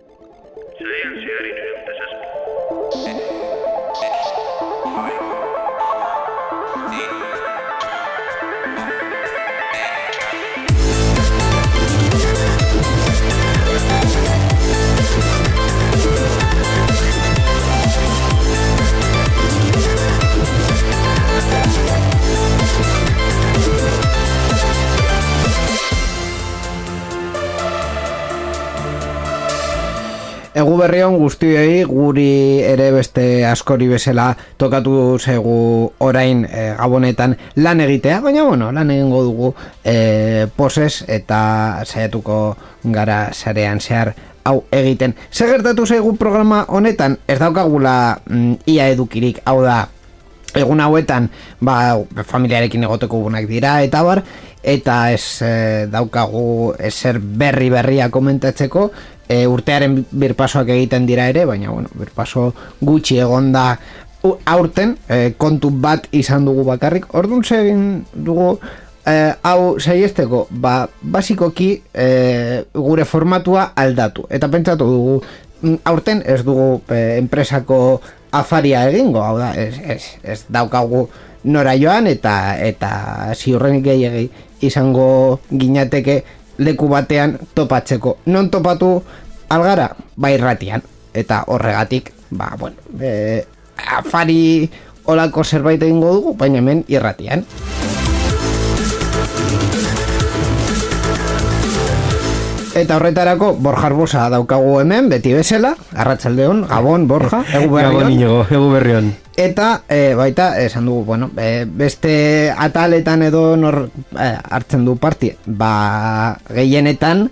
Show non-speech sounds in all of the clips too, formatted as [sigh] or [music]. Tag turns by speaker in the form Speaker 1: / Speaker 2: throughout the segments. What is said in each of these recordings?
Speaker 1: Today I'm sharing with is berrion guztiei guri ere beste askori bezala tokatu zegu orain e, gabonetan lan egitea, baina bueno, lan egingo dugu e, poses eta saiatuko gara sarean zehar hau egiten. Segertatu zaigu programa honetan ez daukagula mm, ia edukirik, hau da egun hauetan ba, familiarekin egoteko gunak dira eta bar eta ez e, daukagu ezer berri berria komentatzeko e, urtearen birpasoak egiten dira ere, baina bueno, birpaso gutxi egonda aurten, e, kontu bat izan dugu bakarrik, orduan zegin dugu e, hau saiesteko, ba, basikoki e, gure formatua aldatu, eta pentsatu dugu mm, aurten ez dugu enpresako afaria egingo, hau da, ez, ez, ez daukagu nora joan eta eta ziurrenik gehiagi izango ginateke leku batean topatzeko. Non topatu algara? Ba irratian. Eta horregatik, ba, bueno, e, afari olako zerbait egingo dugu, baina hemen irratian. Eta horretarako Borja Arbosa daukagu hemen, beti bezala, arratsaldeon, Gabon, Borja,
Speaker 2: egu berrion. Gabon, egu berrion.
Speaker 1: Eta e, baita, esan dugu, bueno, e, beste ataletan edo nor e, hartzen du parti, ba gehienetan,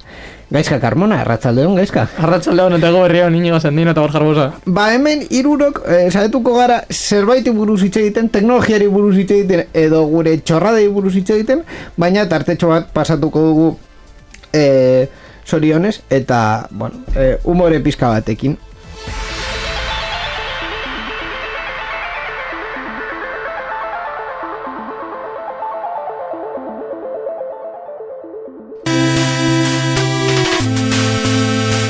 Speaker 1: Gaizka Carmona, arratsaldeon gaizka.
Speaker 3: Arratsaldeon eta ego berrion inigo zendino eta borjar bosa.
Speaker 1: Ba hemen irurok, e, saetuko gara, zerbaiti buruz hitz egiten, teknologiari buruz hitz egiten, edo gure txorradei buruz hitz egiten, baina tartetxo bat pasatuko dugu e, sorionez, eta, bueno, e, humore pizka batekin.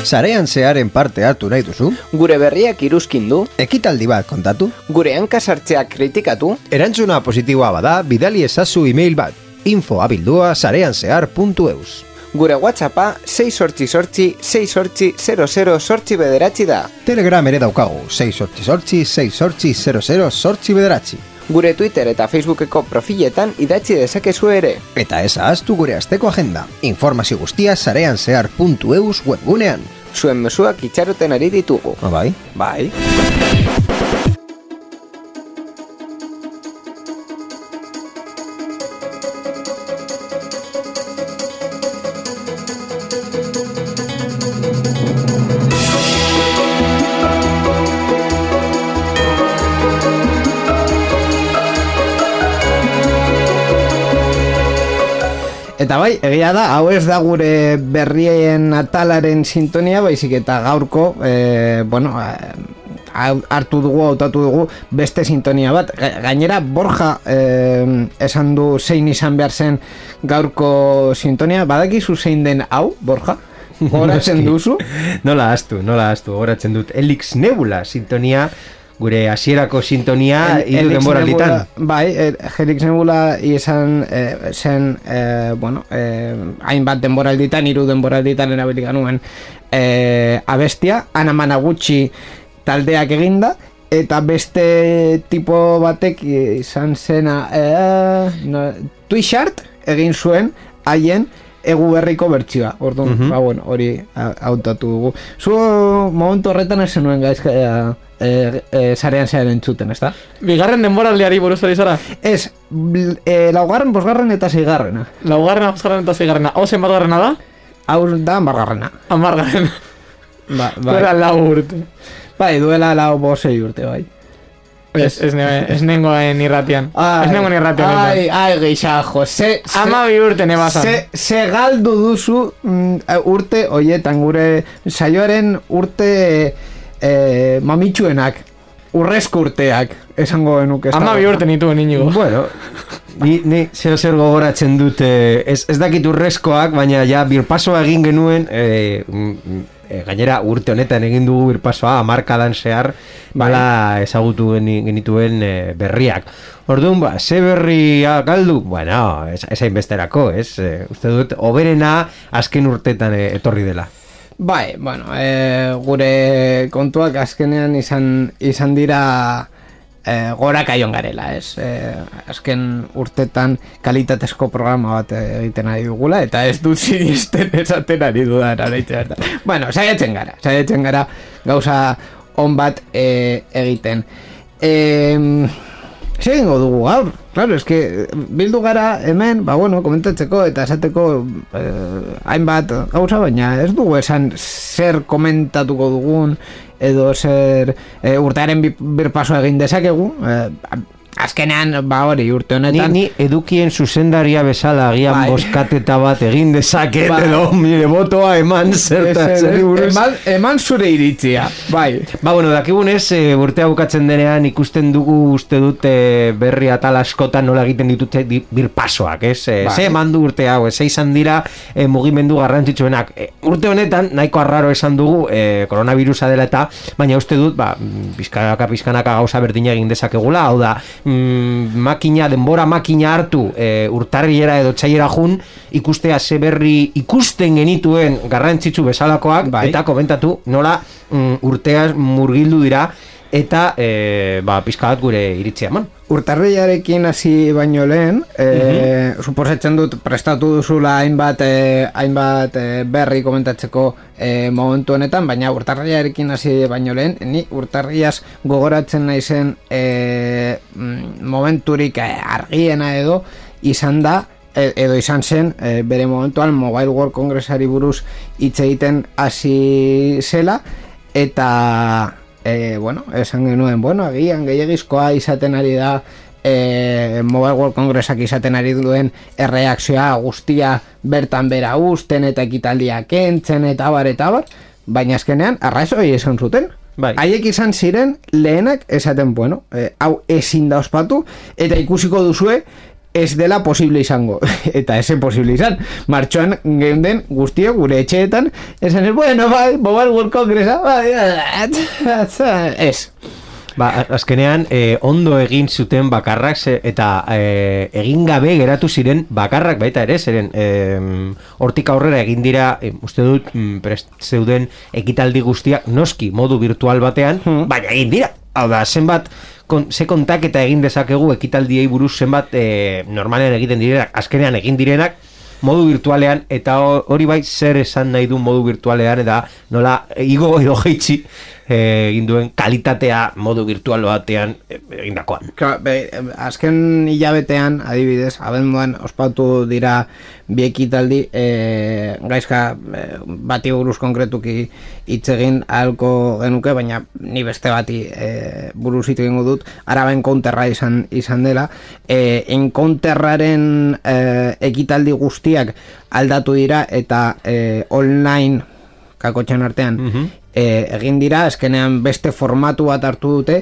Speaker 2: Sarean zearen parte hartu nahi duzu?
Speaker 1: Gure berriak iruzkin du?
Speaker 2: Ekitaldi bat kontatu?
Speaker 1: Gure hankasartzeak kritikatu?
Speaker 2: Erantzuna positiboa bada, bidali ezazu e-mail bat. Info abildua sareanzear.eus
Speaker 1: Gure whatsappa 6 sortzi sortzi 6 sortzi 00 sortzi bederatzi da.
Speaker 2: Telegram ere daukagu 6 sortzi sortzi 6 sortzi 00 sortzi bederatzi.
Speaker 1: Gure Twitter eta Facebookeko profiletan idatzi dezakezu ere.
Speaker 2: Eta ez ahaztu gure asteko agenda. Informazio guztia sareanzear.eus webgunean
Speaker 1: zuen mesuak itxaroten ari ditugu.
Speaker 2: Ah, bai?
Speaker 1: Bai. Eta bai, egia da, hau ez da gure berrien atalaren sintonia, baizik eta gaurko, e, bueno, hartu dugu, hautatu dugu, beste sintonia bat. Gainera, Borja e, esan du zein izan behar zen gaurko sintonia, badakizu zein den hau, Borja? [laughs] Horatzen duzu?
Speaker 2: nola astu, nola astu, horatzen dut. Elix Nebula sintonia, gure hasierako sintonia hiru denboralditan.
Speaker 1: Bai, Helix Nebula izan eh, zen eh, bueno, eh, hainbat denboralditan hiru denboralditan erabili ganuen eh, abestia, Ana Managuchi taldeak eginda eta beste tipo batek izan zena eh, no, Twishart egin zuen haien egu berriko bertsioa. Orduan, mm ba, bueno, hori hautatu dugu. Zu momentu horretan esen nuen gaizka e, e, zarean zearen entzuten, ez da?
Speaker 3: Bigarren denboraldiari buruz ari zara?
Speaker 1: Ez, e, laugarren, bosgarren eta zeigarrena.
Speaker 3: Laugarren, bosgarren eta zeigarrena. Hau zen batgarrena da?
Speaker 1: Hau da, amargarrena.
Speaker 3: Amargarren.
Speaker 1: Ba, [laughs] bai.
Speaker 3: Duela lau urte.
Speaker 1: Bai, duela lau bosei urte, bai.
Speaker 3: Ez, ez, ez nengoen irratian. Ez nengoen irratian.
Speaker 1: Ai, ai, geixajo. Se,
Speaker 3: se, Ama bi urte nebazan.
Speaker 1: Se, se galdu duzu mm, urte, oietan, gure saioaren urte e, mamitsuenak urrezko urteak esango genuke
Speaker 3: ama bi urte nitu inigo
Speaker 2: bueno ni, ni zer zer gogoratzen dute ez, ez dakit urrezkoak baina ja birpasoa egin genuen e, e, gainera urte honetan egin dugu birpasoa amarkadan zehar bala ezagutu genituen e, berriak Orduan, ba, ze berria galdu? Bueno, ez, ez besterako, ez? E, uste dut, oberena azken urtetan e, etorri dela.
Speaker 1: Bai, bueno, e, gure kontuak azkenean izan, izan dira e, gora kaion garela, ez? E, azken urtetan kalitatezko programa bat egiten ari dugula, eta ez dut zinisten esaten ari dudan, araitze Bueno, saiatzen gara, saiatzen gara gauza on bat e, egiten. Ehm... Segingo dugu gaur, claro, es que bildu gara hemen, ba bueno, komentatzeko eta esateko eh, hainbat gauza baina ez dugu esan zer komentatuko dugun edo zer eh, urtearen birpaso egin dezakegu, eh, azkenean, ba hori, urte honetan...
Speaker 2: Ni, ni edukien zuzendaria bezala agian bai. boskateta bat egin dezaket bai. edo mire botoa eman zertatzen
Speaker 1: eman, eman zure iritzia, bai.
Speaker 2: Ba, bueno, dakigunez, e, urtea bukatzen denean ikusten dugu uste dute berri atal askotan nola egiten ditute birpasoak, ez? E, bai. Ze eman du urte hau, ze izan dira e, mugimendu garrantzitsuenak. E, urte honetan, nahiko arraro esan dugu, e, koronavirusa dela eta, baina uste dut, ba, bizkanaka, bizkanaka gauza berdina egin dezakegula, hau da, mm, makina, denbora makina hartu e, urtarriera edo txaiera jun, ikustea ze berri ikusten genituen garrantzitsu bezalakoak, bai. eta komentatu nola mm, urteaz murgildu dira, eta e, ba, pizka bat gure iritzia eman.
Speaker 1: Urtarriarekin hasi baino lehen, e, mm suposatzen dut prestatu duzula hainbat, e, hainbat e, berri komentatzeko e, momentu honetan, baina urtarriarekin hasi baino lehen, ni urtarriaz gogoratzen naizen e, momenturik argiena edo izan da, edo izan zen e, bere momentuan Mobile World Congressari buruz hitz egiten hasi zela eta e, bueno, esan genuen, bueno, agian gehiagizkoa izaten ari da e, Mobile World Congressak izaten ari duen erreakzioa guztia bertan bera usten eta ekitaldia kentzen eta bar eta bar, baina azkenean arrazoi esan zuten. Bai. Haiek izan ziren lehenak esaten, bueno, e, hau ezin da ospatu eta ikusiko duzue ez dela posible izango [laughs] eta ese posible izan martxoan geunden guztio gure etxeetan esan ez bueno bai Mobile World Congress bai, ez
Speaker 2: Ba, azkenean, eh, ondo egin zuten bakarrak eta eh, egin gabe geratu ziren bakarrak baita ere, zeren eh, hortik aurrera egin dira, eh, uste dut, mm, prest zeuden ekitaldi guztiak noski modu virtual batean, hmm. baina egin dira. Hau da, zenbat, kon, ze kontak eta egin dezakegu ekitaldiei buruz zenbat e, normalean egiten direnak, azkenean egin direnak, modu virtualean, eta hori bai zer esan nahi du modu virtualean, eta nola igo edo jeitsi Eh, egin duen kalitatea modu virtual batean eh, egindakoan.
Speaker 1: azken hilabetean, adibidez, abenduan ospatu dira bi ekitaldi e, gaizka e, bati buruz konkretuki hitz egin ahalko genuke, baina ni beste bati e, buruz hitz egingo dut, araben konterra izan, izan dela. E, enkonterraren e, ekitaldi guztiak aldatu dira eta e, online kakotxan artean mhm e, egin dira, eskenean beste formatu bat hartu dute,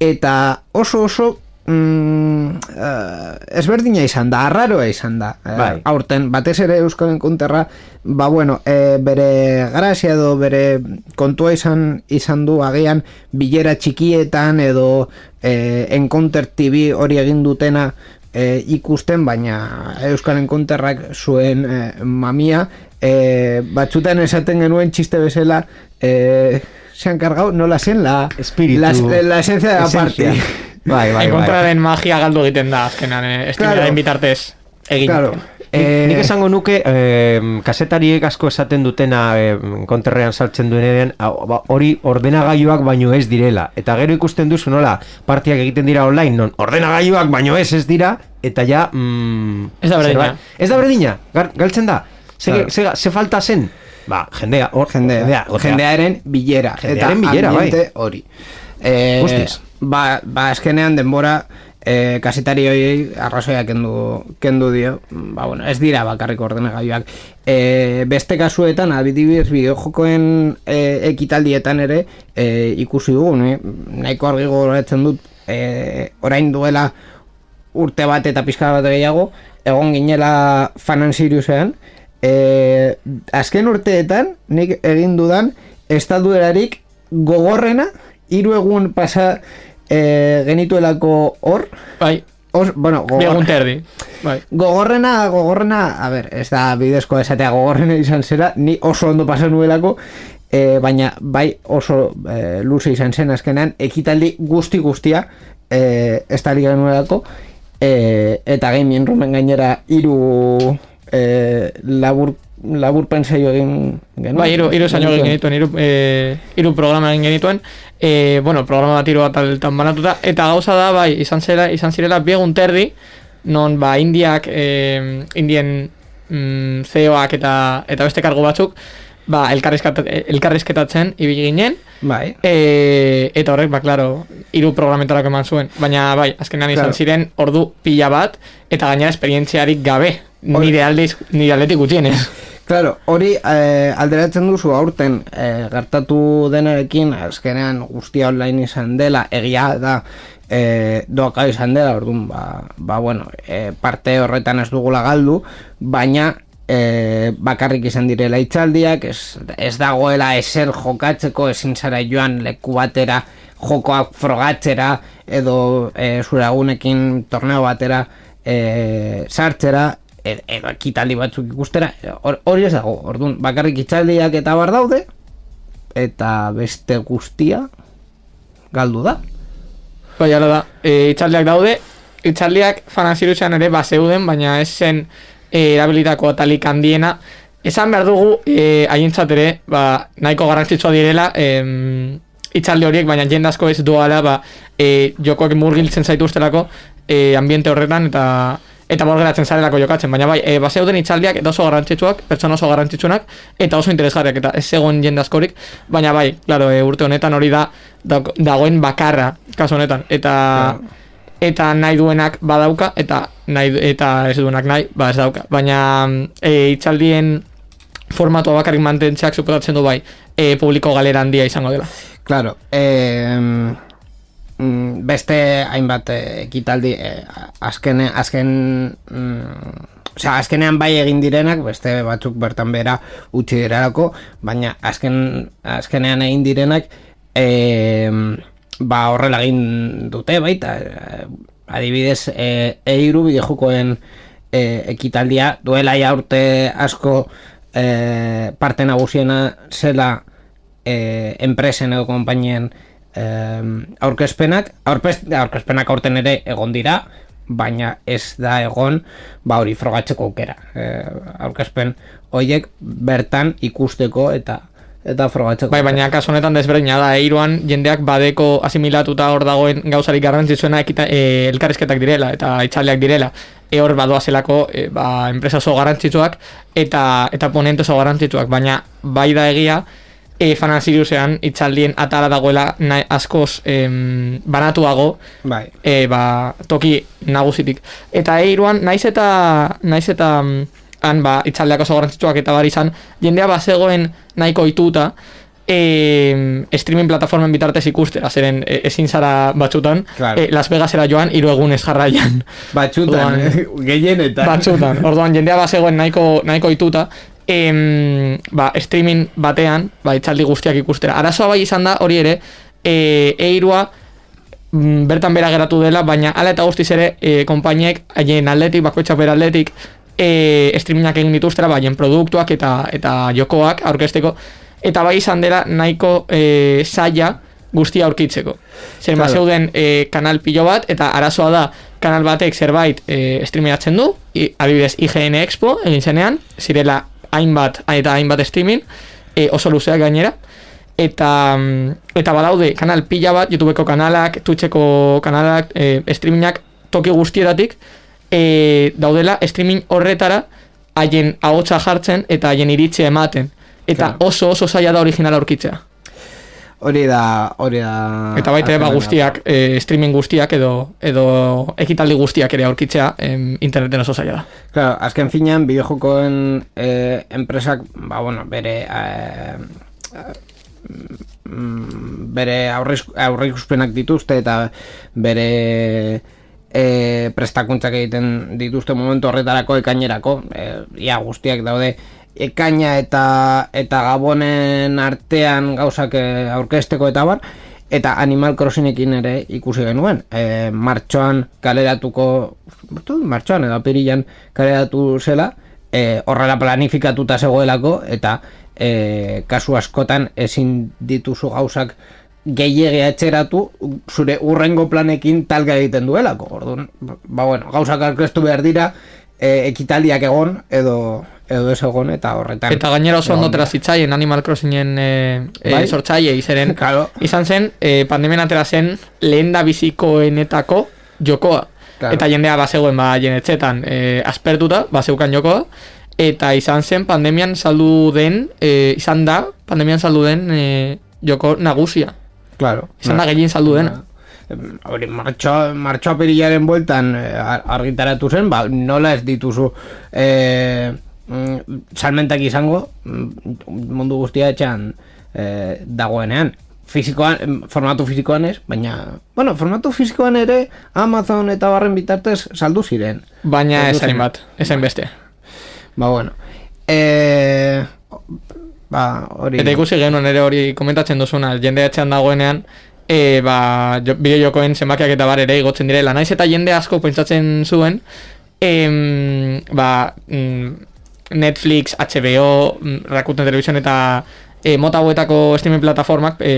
Speaker 1: eta oso oso mm, uh, ezberdina izan da, arraroa izan da. Eh, bai. aurten, batez ere Euskalen konterra, ba bueno, e, bere grazia edo bere kontua izan izan du agian bilera txikietan edo e, Encounter TV hori egin dutena e, ikusten, baina Euskalen konterrak zuen e, mamia, e, batzutan esaten genuen txiste bezala eh, se han cargado no la zen la
Speaker 2: espíritu
Speaker 1: la, la esencia de la parte. [laughs]
Speaker 3: Bai, bai, en den magia galdu egiten da azkenan eh, claro. invitartez egin. Claro.
Speaker 2: Eh, nik esango nuke eh, kasetariek asko esaten dutena eh, konterrean saltzen duen ba, hori ordenagailuak baino ez direla. Eta gero ikusten duzu nola partiak egiten dira online non ordenagailuak baino ez ez dira eta ja mm,
Speaker 3: ez da berdina.
Speaker 2: ez da berdina? Galtzen da? Ze, claro. ze, falta zen? Ba, jendea,
Speaker 1: hor, jendea, jendea, jendearen bilera.
Speaker 2: Jendearen bilera, bai.
Speaker 1: hori. Eh, ba, ba, eskenean denbora eh, kasetari hori arrazoia kendu, kendu dio. Ba, bueno, ez dira bakarrik ordenagailuak. Eh, beste kasuetan, adibidez, bideojokoen eh, ekitaldietan ere eh, ikusi dugu, ne? nahiko argi gogoratzen dut, eh, orain duela urte bat eta pizka bat gehiago, egon ginela fanan Siriusean, e, azken urteetan, nik egin dudan, estatuerarik gogorrena, hiru egun pasa e, genituelako hor.
Speaker 3: Bai.
Speaker 1: Os, bueno,
Speaker 3: gogor... terdi. Bai.
Speaker 1: Gogorrena, gogorrena, a ver, ez da bidezko esatea gogorrena izan zera, ni oso ondo pasa nuelako, e, baina bai oso e, luze izan zen azkenean, ekitaldi guzti guztia, e, ez da liga nuelako, e, eta gaming rumen gainera hiru e, labur labur pensa jo egin
Speaker 3: genuen. Bai, iru, iru zaino egin genituen, iru, e, iru programa egin genituen, e, bueno, programa bat iru bat altan banatuta, eta gauza da, bai, izan, zera, izan zirela biegun terdi, non, ba, indiak, e, indien mm, CEO-ak eta, eta beste kargo batzuk, ba, elkarrizketatzen ibili ginen.
Speaker 1: Bai.
Speaker 3: E, eta horrek, ba, klaro, hiru programentarako eman zuen. Baina, bai, azkenean izan ziren ordu pila bat, eta gainera esperientziarik gabe. Nire aldiz, nire aldetik gutxienez.
Speaker 1: Claro, hori eh, alderatzen duzu aurten eh, gertatu denarekin azkenean guztia online izan dela, egia da eh, doaka izan dela, orduan, ba, ba bueno, eh, parte horretan ez dugula galdu, baina e, bakarrik izan direla itxaldiak, ez, ez dagoela eser jokatzeko, ezin zara joan leku batera jokoak frogatzera, edo e, zure agunekin torneo batera e, sartzera, edo ekitaldi batzuk ikustera, hori ez dago, orduan, bakarrik itxaldiak eta bar daude, eta beste guztia galdu da.
Speaker 3: Bai, da, e, itxaldiak daude, itxaldiak fanaziruzean ere baseuden, baina ez zen e, erabilitako talik handiena. Esan behar dugu e, ere ba, nahiko garrantzitsua direla e, itxalde horiek baina jendazko ez duala ba, e, jokoak murgiltzen zaitu e, ambiente horretan eta eta morgeratzen zarelako jokatzen, baina bai, e, base duten itxaldiak eta oso garrantzitsuak, pertsona oso garrantzitsunak, eta oso interesgarriak, eta ez egon jendazkorik, baina bai, claro, e, urte honetan hori da, dagoen bakarra, kasu honetan, eta eta nahi duenak badauka eta nahi eta ez duenak nahi ba ez dauka. Baina e, itzaldien formatua bakarrik mantentzeak suposatzen du bai e, publiko galera handia izango dela.
Speaker 1: Claro eh, beste hainbat e, ekitaldi e, azken azken mm, Osea, azkenean bai egin direnak, beste batzuk bertan bera utzi direlako, baina azken, azkenean egin direnak, eh, ba horrela egin dute baita eh, adibidez e, eiru bideojokoen e, ekitaldia duela ja urte asko e, parte nagusiena zela e, enpresen edo konpainien e, aurkezpenak aurkezpenak aurten ere egon dira baina ez da egon ba hori frogatzeko aukera e, aurkezpen hoiek bertan ikusteko eta eta frogatzeko.
Speaker 3: Bai, baina kasu honetan desberdina da, eiruan jendeak badeko asimilatuta hor dagoen gauzarik garrantzitsuena ekita, e, elkarrizketak direla eta itxaldeak direla. E hor badoa zelako e, ba, enpresa oso garrantzitsuak eta eta ponente oso garrantzitsuak, baina bai da egia e, fanan siriusean itxaldien atara dagoela nahi, askoz em, banatuago
Speaker 1: bai.
Speaker 3: e, ba, toki nagusitik. Eta eiruan, naiz eta naiz eta mm, han ba, itzaldeak oso garrantzitsuak eta bar izan, jendea bazegoen nahiko ituta, e, streaming plataformen bitartez ikustera, zeren e, ezin zara batzutan, claro. e, Las Vegasera joan, hiru egun jarraian.
Speaker 1: Batzutan, [laughs] gehienetan.
Speaker 3: Batzutan, orduan jendea bazegoen nahiko, nahiko ituta, e, ba, streaming batean, ba, itzaldi guztiak ikustera. Arazoa bai izan da, hori ere, e, eirua, mm, bertan bera geratu dela, baina ala eta guztiz ere e, konpainiek, haien atletik, bakoitzak bera atletik, e, streamingak egin dituztera baien produktuak eta eta jokoak aurkezteko eta bai izan dela nahiko e, saia guztia aurkitzeko. Zer claro. zeuden e, kanal pilo bat eta arazoa da kanal batek zerbait e, streamingatzen du, i, adibidez IGN Expo egin zenean, zirela hainbat eta hainbat streaming e, oso luzeak gainera eta eta badaude kanal pila bat YouTubeko kanalak, Twitcheko kanalak, e, streamingak toki guztietatik e, daudela streaming horretara haien ahotsa jartzen eta haien iritzi ematen. Eta oso oso zaila da originala aurkitzea.
Speaker 1: Hori da, hori da...
Speaker 3: Eta baita ba guztiak, e, streaming guztiak edo edo ekitaldi guztiak ere aurkitzea em, interneten oso zaila da.
Speaker 1: Claro, azken finean, bideojokoen e, enpresak, ba bueno, bere... E, bere aurreikuspenak dituzte eta bere e, prestakuntzak egiten dituzte momentu horretarako ekainerako e, ia guztiak daude ekaina eta eta gabonen artean gauzak eh, aurkesteko eta bar eta Animal Crossingekin ere ikusi genuen. E, martxoan kaleratuko martxoan edo apirilan kaleratu zela e, horrela planifikatuta zegoelako eta e, kasu askotan ezin dituzu gauzak gehiagea etxeratu zure urrengo planekin talga egiten duelako. Orduan, ba bueno, gauzak aurkeztu behar dira e, ekitaldiak egon edo edo ez egon eta horretan
Speaker 3: eta gainera oso ondo zitzaien Animal Crossingen e, e, bai? sortzaile izeren [laughs]
Speaker 1: claro.
Speaker 3: izan zen e, pandemian atera zen lehen da bizikoenetako jokoa claro. eta jendea bazegoen ba jenetzetan e, aspertuta bazeukan jokoa eta izan zen pandemian saldu den e, izan da pandemian saldu den e, joko nagusia
Speaker 1: claro.
Speaker 3: izan da gehien saldu dena
Speaker 1: hori martxo, martxo bueltan argitaratu zen, ba, nola ez dituzu eh, mm, salmentak izango mm, mundu guztia etxan eh, dagoenean. Fizikoan, formatu fizikoan ez, baina bueno, formatu fizikoan ere Amazon eta barren bitartez saldu ziren.
Speaker 3: Baina esain bat, esain beste.
Speaker 1: Ba bueno. E, ba, hori
Speaker 3: eta ikusi genuen ere hori komentatzen duzuna jende etxean dagoenean e, ba, jo, bideo jokoen zenbakiak eta bar ere igotzen direla. Naiz eta jende asko pentsatzen zuen em, ba, mm, Netflix, HBO, mm, Rakuten Television eta e, mota hauetako streaming plataformak, e,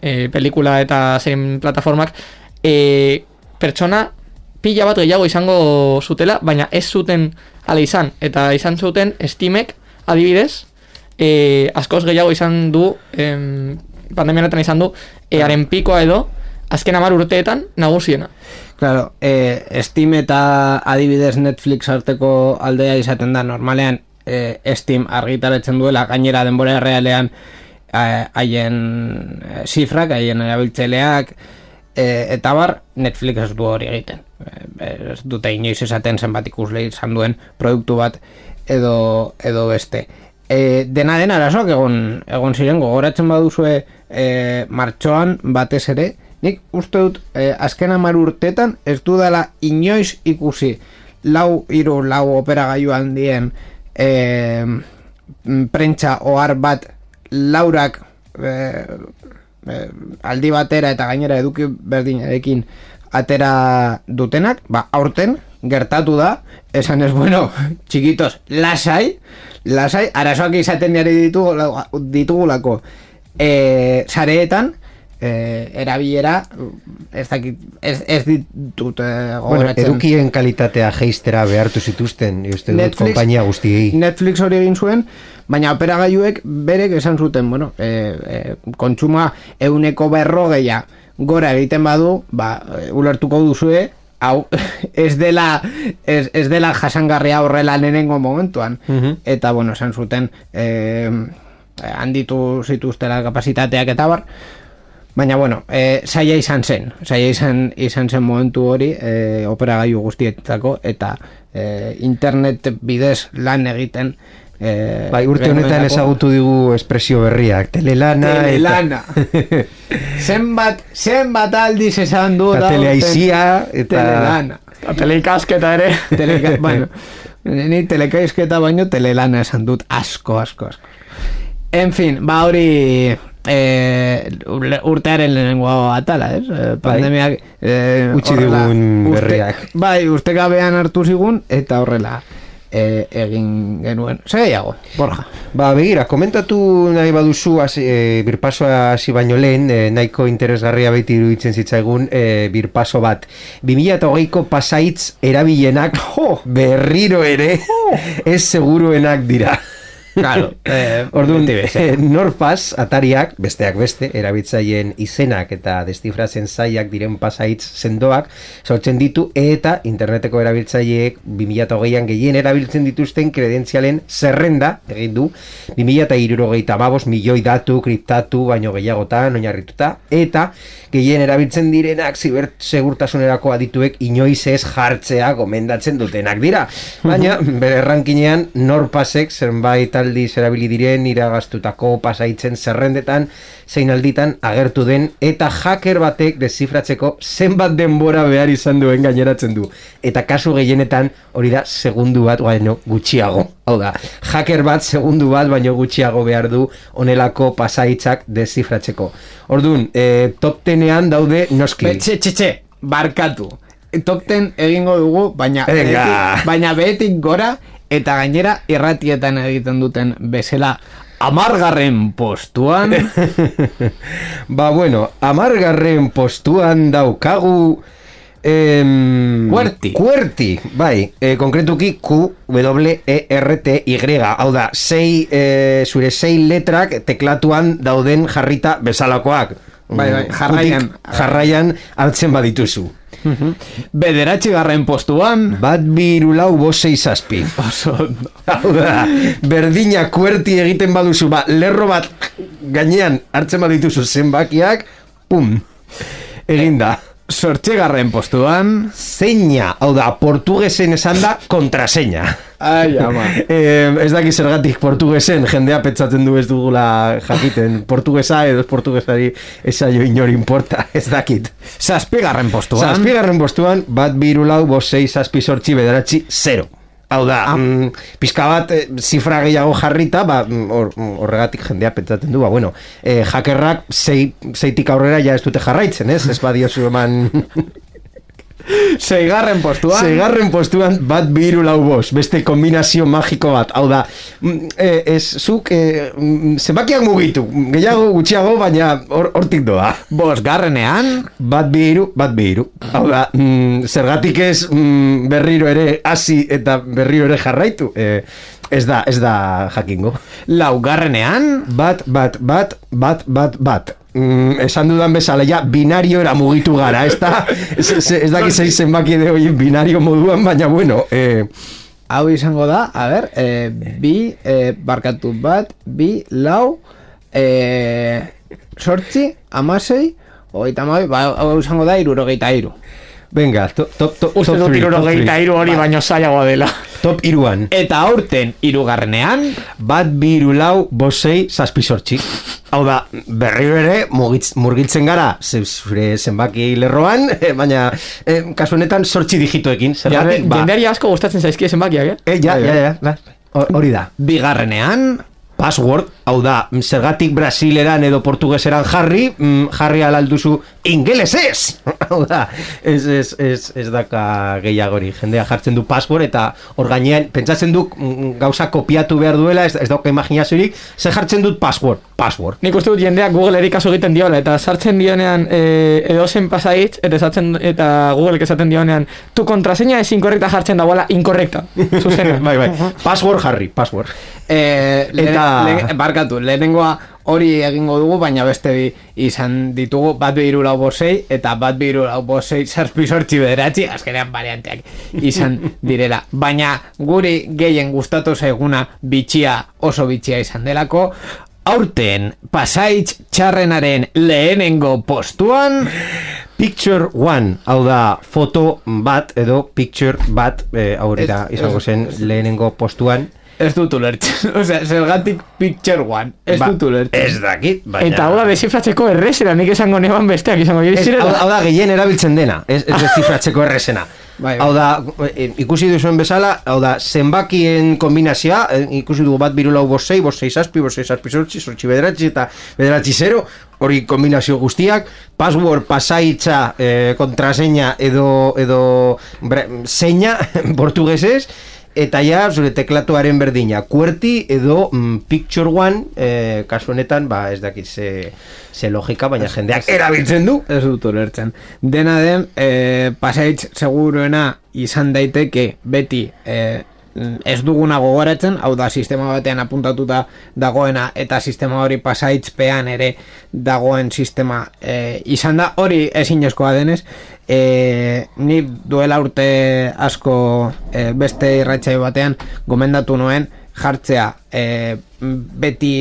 Speaker 3: e, pelikula eta serien plataformak, e, pertsona pila bat gehiago izango zutela, baina ez zuten ala izan, eta izan zuten Steamek adibidez, e, askoz gehiago izan du, e, pandemianetan izan du, e, haren pikoa edo, azken amar urteetan nagusiena.
Speaker 1: Claro, eh, Steam eta adibidez Netflix arteko aldea izaten da normalean eh, Steam argitaratzen duela gainera denbora realean eh, haien eh, zifrak, haien erabiltzeleak eh, eta bar Netflix ez du hori egiten. Eh, ez dute inoiz esaten zenbat ikusle izan duen produktu bat edo, edo beste. Eh, dena den arazoak egon, egon ziren gogoratzen baduzue eh, martxoan batez ere Nik uste dut eh, azken amar urtetan ez du dela inoiz ikusi lau iru lau opera gaiu handien eh, prentsa ohar bat laurak eh, eh, aldi batera eta gainera eduki berdinarekin atera dutenak, ba aurten gertatu da, esan ez bueno, [laughs] txikitos, lasai, lasai, arazoak izaten diari ditugulako eh, sareetan, eh, erabilera ez dakit ez, ez ditut eh,
Speaker 2: bueno, edukien kalitatea geistera behartu zituzten uste dut Netflix, kompainia guztiei.
Speaker 1: Netflix hori egin zuen baina operagailuek berek esan zuten bueno, eh, eh, kontsuma euneko berrogeia gora egiten badu ba, ulertuko duzue hau [laughs] ez dela ez, ez dela jasangarria horrela nenengo momentuan. Mhm. eta bueno, esan zuten eh, handitu zituztela kapasitateak eta bar Baina, bueno, e, saia izan zen, saia izan, izan zen momentu hori e, opera gaiu guztietako eta e, internet bidez lan egiten
Speaker 2: e, Bai, urte honetan ezagutu digu espresio berriak, telelana
Speaker 1: Telelana. Eta... [laughs] Zenbat, zenbat aldiz esan du
Speaker 2: da Teleaizia
Speaker 1: eta Telelana.
Speaker 3: Teleikasketa ere.
Speaker 1: Teleka, Bueno, ni telekaisketa baino telelana esan dut. Asko, asko, asko. En fin, ba hori e, urtearen lehenengo atala, ez? Eh, bai. Pandemiak
Speaker 2: e, utzi digun berriak.
Speaker 1: bai, urte gabean hartu zigun eta horrela e, egin genuen. Zegeiago, borja.
Speaker 2: Ba, begira, komentatu nahi baduzu e, birpasoa hasi baino lehen, e, nahiko interesgarria baiti iruditzen zitzaigun e, birpaso bat. 2008ko pasaitz erabilenak jo, berriro ere ez seguruenak dira.
Speaker 1: Claro, [laughs]
Speaker 2: eh, Orduan, eh, Norpas, atariak, besteak beste, erabiltzaien izenak eta destifrazen zaiak diren pasaitz sendoak, sortzen ditu eta interneteko erabiltzaileek 2008an gehien erabiltzen dituzten kredentzialen zerrenda, egin du, 2008 babos milioi datu, kriptatu, baino gehiagotan, oinarrituta, eta gehien erabiltzen direnak zibertsegurtasunerako adituek inoiz ez jartzea gomendatzen dutenak dira. [laughs] Baina, bere rankinean, Norpasek zenbait aldiz erabili diren iragaztutako pasaitzen zerrendetan zein alditan agertu den eta hacker batek dezifratzeko zenbat denbora behar izan duen gaineratzen du. Eta kasu gehienetan hori da segundu bat baino gutxiago. Hau da, hacker bat segundu bat baino gutxiago behar du onelako pasaitzak dezifratzeko. Orduan, e, top tenean daude noski.
Speaker 1: Txe, txe, txe, barkatu. Top ten egingo dugu, baina
Speaker 2: Venga.
Speaker 1: behetik, baina behetik gora, eta gainera irratietan egiten duten bezala amargarren postuan [laughs]
Speaker 2: ba, bueno, amargarren postuan daukagu... Em,
Speaker 1: Kuerti.
Speaker 2: Kuerti, bai, e, konkretuki Q, W, E, R, T, Y, hau da, sei, e, zure sei letrak teklatuan dauden jarrita bezalakoak.
Speaker 1: Bai, bai, jarraian.
Speaker 2: jarraian hartzen badituzu.
Speaker 1: Bederatzi garren postuan
Speaker 2: Bat biru lau bosei zazpi.
Speaker 1: oso.
Speaker 2: Hau da, berdina kuerti egiten baduzu, ba, lerro bat gainean hartzen badituzu zenbakiak, pum, eginda.
Speaker 1: Sortxigarren postuan
Speaker 2: Zeina, hau da, portugesen esan da, kontraseina.
Speaker 1: Ai, [laughs] ama.
Speaker 2: Eh, ez daki zergatik portugesen jendea petzatzen du ez dugula jakiten. Portugesa edo ez portugesari esaio inor importa, ez dakit.
Speaker 1: Zazpigarren postuan.
Speaker 2: Zazpigarren postuan, bat biru lau, bos sei, zazpi sortzi, bederatzi, zero. Hau da, mm, pizka bat eh, zifra gehiago jarrita, ba, mm, hor- horregatik jendea pentsatzen du, ba, bueno, eh, hackerrak sei, zeitik aurrera ja ez dute jarraitzen, ez? Ez badiozu eman [laughs]
Speaker 1: Seigarren postuan
Speaker 2: Seigarren postuan bat biru lau bos, beste kombinazio magiko bat. Hau da, eh, ez zuk mm, zenbakiak mugitu, gehiago gutxiago, baina hor- hortik doa.
Speaker 1: Bosgarrenean
Speaker 2: Bat biru, bat biru. Hau da, mm, zergatik ez mm, berriro ere hasi eta berriro ere jarraitu. Eh, ez da, ez da jakingo.
Speaker 1: Laugarrenean
Speaker 2: Bat, bat, bat, bat, bat, bat. Mm, esan dudan bezala, ja, binariora mugitu gara, ez da, ez, ez, dakit zein zenbaki de hoien binario moduan, baina bueno, eh,
Speaker 1: Hau izango da, a ber, e, bi, e, barkatu bat, bi, lau, e, sortzi, amasei, hogeita amabi, ba, hau izango da, irurogeita iru.
Speaker 2: Venga, to, top, top,
Speaker 3: Uste
Speaker 2: top
Speaker 3: dut
Speaker 2: top
Speaker 3: irurogeita hiru hori baino zailagoa dela.
Speaker 2: Top iruan,
Speaker 1: Eta aurten irugarrenean,
Speaker 2: bat biru lau, bosei, zazpi sortxi. Hau da, berriro ere, murgiltzen gara, zure zenbaki lerroan, [laughs] eh, baina eh, kasu honetan sortxi digitoekin, zergatik, ba,
Speaker 3: Jendeari asko gustatzen zaizkie zenbakiak, eh?
Speaker 2: eh, ja, ja, ja, ja, Ho- hori da.
Speaker 1: bigarrenean,
Speaker 2: Password, hau da, zergatik brasileran edo portugeseran jarri, mm, jarri alalduzu ingelesez! [laughs] hau da, ez, ez, ez, ez daka gehiagori, jendea jartzen du password eta hor gainean, pentsatzen duk mm, gauza kopiatu behar duela, ez, ez dauka imaginaziorik, ze jartzen dut password, password.
Speaker 3: Nik uste dut jendeak Google eri kaso egiten diola, eta sartzen dionean e, edozen pasaitz, eta sartzen, eta Google esaten dionean, tu contraseña es incorrecta jartzen dagoela incorrecta. [laughs] Zuzena.
Speaker 2: bai, bai, password jarri, password.
Speaker 1: e, le,
Speaker 2: Eta-
Speaker 1: le, barkatu, lehenengoa hori egingo dugu, baina beste bi izan ditugu bat biru lau bosei, eta bat biru lau bosei zazpi sortzi bederatzi, azkenean varianteak izan direla. Baina guri gehien gustatu zaiguna bitxia oso bitxia izan delako, aurten pasaitz txarrenaren lehenengo postuan,
Speaker 2: Picture one, hau da foto bat edo picture bat, eh, aurrera izango zen lehenengo postuan.
Speaker 1: Ez dut ulertzen, [laughs] osea, zergatik picture one, ez
Speaker 2: Ba,
Speaker 1: dut ulertzen.
Speaker 2: Ez dakit, baina...
Speaker 3: Eta hau da desifratzeko errezera, nik esango neban besteak izango
Speaker 2: Ez, hau, hau da gehien erabiltzen dena, ez, ez [laughs] dezifratzeko errezena.
Speaker 1: Bai, bai.
Speaker 2: Hau da, eh, ikusi duzuen bezala, hau da, zenbakien kombinazioa, eh, ikusi dugu bat biru lau bosei, bosei zazpi, bosei zazpi sortzi, sortzi bederatzi eta bederatzi zero, hori kombinazio guztiak, password, pasaitza, eh, kontraseña edo, edo bre, seña, [laughs] portugesez, eta ja, zure teklatuaren berdina, kuerti edo mm, picture one, eh, kasu honetan, ba, ez dakit ze, ze logika, baina jendeak erabiltzen du.
Speaker 1: Ez dut ulertzen. Dena den, e, pasaitz seguruena izan daiteke beti e, ez duguna gogoratzen, hau da sistema batean apuntatuta dagoena eta sistema hori pasaitzpean ere dagoen sistema e, izan da, hori ezinezkoa denez, e, ni duela urte asko e, beste irratxai batean gomendatu nuen jartzea e, beti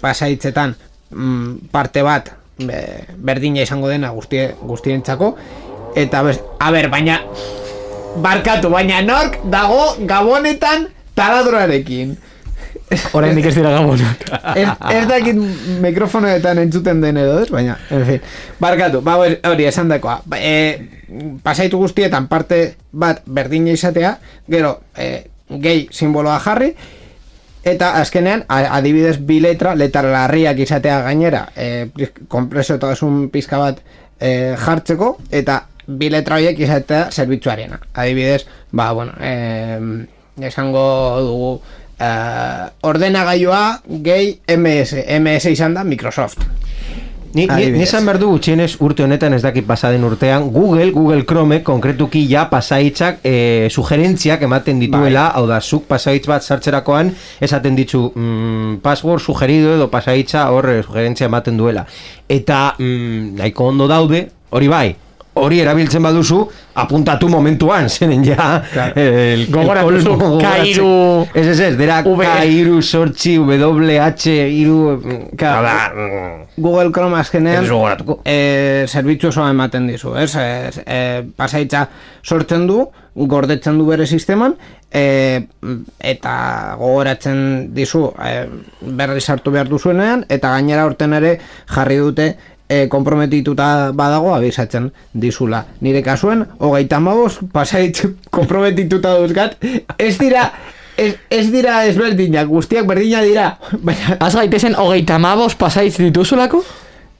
Speaker 1: pasaitzetan mm, parte bat be, berdina izango dena guztie, guztientzako. Eta bez, a ber, baina barkatu, baina nork dago gabonetan taladroarekin
Speaker 3: Oraindik ez dira gabonak.
Speaker 1: ez, ez dakit mikrofonoetan entzuten den edo, ez? Baina, en fin. Barkatu, ba, hori- esan dakoa. Ba, e, pasaitu guztietan parte bat berdina izatea, gero, e, gehi simboloa jarri, eta azkenean, adibidez, bi letra, letra larriak izatea gainera, e, kompreso eta pizka bat e, jartzeko, eta bi letra horiek izatea zerbitzuarena. Adibidez, ba, bueno, e, esango dugu, eh, ordenagailua gehi MS, MS izan da Microsoft.
Speaker 2: Ni, ni, ni esan behar du gutxienez urte honetan ez dakit pasaden urtean Google, Google Chrome konkretuki ja pasaitzak e, sugerentziak ematen dituela hau da, zuk pasaitz bat sartzerakoan esaten ditzu mm, password sugerido edo pasaitza hor eh, sugerentzia ematen duela eta mm, nahiko ondo daude, hori bai hori erabiltzen baduzu apuntatu momentuan zenen ja
Speaker 1: Claro.
Speaker 2: el,
Speaker 3: Gogoratu
Speaker 2: el kolmo gogoratzen. ez ez ez, dera
Speaker 3: V.
Speaker 2: K-hiru sortzi WH hiru
Speaker 1: Claro.
Speaker 2: hau da, mm,
Speaker 1: Google Chrome azkenean
Speaker 2: Ez duzu gogoratuko.
Speaker 1: e, zerbitzu osoa ematen dizu, ez? E, e, pasaitza sortzen du, gordetzen du bere sisteman, e, eta gogoratzen dizu e, berri sartu behar duzuenean, eta gainera horten ere jarri dute e, komprometituta badago abisatzen dizula. Nire kasuen, hogeita mabos, pasait [laughs] komprometituta duzgat, ez dira, ez, ez dira ezberdinak, guztiak berdina dira, [laughs] baina
Speaker 3: Az gaitezen hogeita mabos pasaitz dituzulako?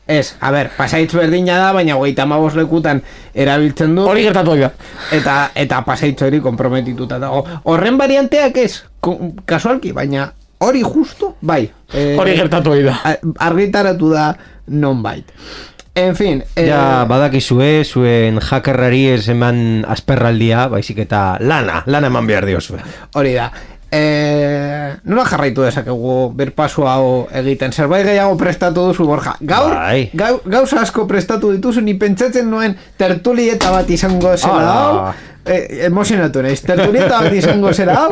Speaker 1: Ez, a ber, pasaitz berdina da, baina hogeita mabos lekutan erabiltzen du,
Speaker 3: Hori gertatu da.
Speaker 1: eta eta pasaitz hori komprometituta dago. Horren varianteak ez, kasualki, baina hori justu, bai. Eh,
Speaker 3: Hori gertatu da.
Speaker 1: a- Argitaratu da nonbait. En fin, eh,
Speaker 2: Ja, badakizue, zuen hackerrari ez eman asperraldia, baizik eta lana, lana eman behar diozue.
Speaker 1: hori da. Eh, nola jarraitu dezakegu berpasu hau egiten zerbait gehiago prestatu duzu borja gaur,
Speaker 2: Bai.
Speaker 1: gau, gauza asko prestatu dituzu ni pentsatzen nuen tertulieta bat izango zera
Speaker 2: Hala.
Speaker 1: hau eh, emozionatu naiz tertulieta bat izango zera hau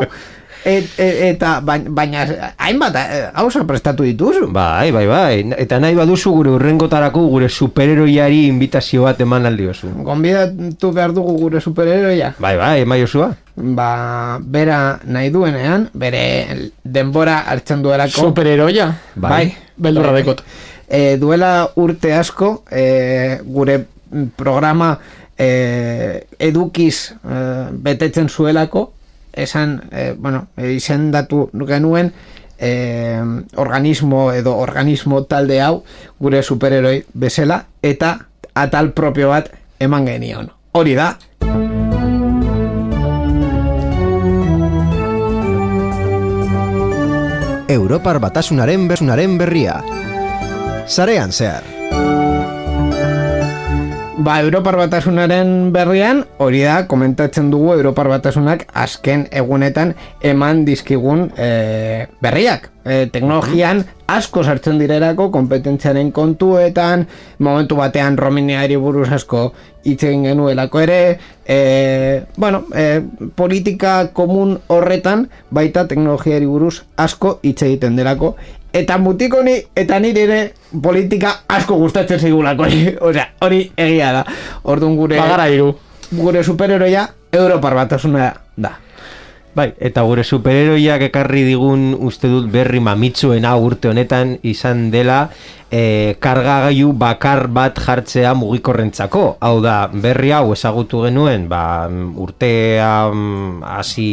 Speaker 1: et, et, eta baina, hainbat eh, gauza prestatu dituzu
Speaker 2: Bai, bai, bai. Eta nahi baduzu gure urrengotarako gure superheroiari invitazio bat eman aldiozu.
Speaker 1: gonbidatu behar dugu gure superheroia
Speaker 2: Bai, bai, emai osua.
Speaker 1: ba, bera nahi duenean bere denbora hartzen duelako
Speaker 3: Superheroia?
Speaker 2: Bai.
Speaker 3: Beldurra
Speaker 1: Bai.
Speaker 3: dekot.
Speaker 1: e, duela urte asko e, gure programa e, edukiz e, betetzen zuelako esan, e, bueno, izendatu genuen e, organismo edo organismo talde hau gure superheroi bezala eta atal propio bat eman genion. Hori da,
Speaker 4: Europar batasunaren berria. Sarean zehar.
Speaker 1: Ba, Europar Batasunaren berrian, hori da, komentatzen dugu Europar Batasunak azken egunetan eman dizkigun e, berriak. E, teknologian asko sartzen direrako, kompetentziaren kontuetan, momentu batean romineari buruz asko hitz egin genuelako ere, e, bueno, e, politika komun horretan baita teknologiari buruz asko hitz egiten delako, eta mutiko ni eta nire ere politika asko gustatzen zaigulako [laughs] osea hori egia da orduan gure
Speaker 3: Bagara hiru.
Speaker 1: gure superheroia Europar batasuna da
Speaker 2: Bai, eta gure superheroiak ekarri digun uste dut berri mamitsuena urte honetan izan dela e, kargagailu bakar bat jartzea mugikorrentzako. Hau da, berri hau ezagutu genuen, ba, urtea mm, hasi,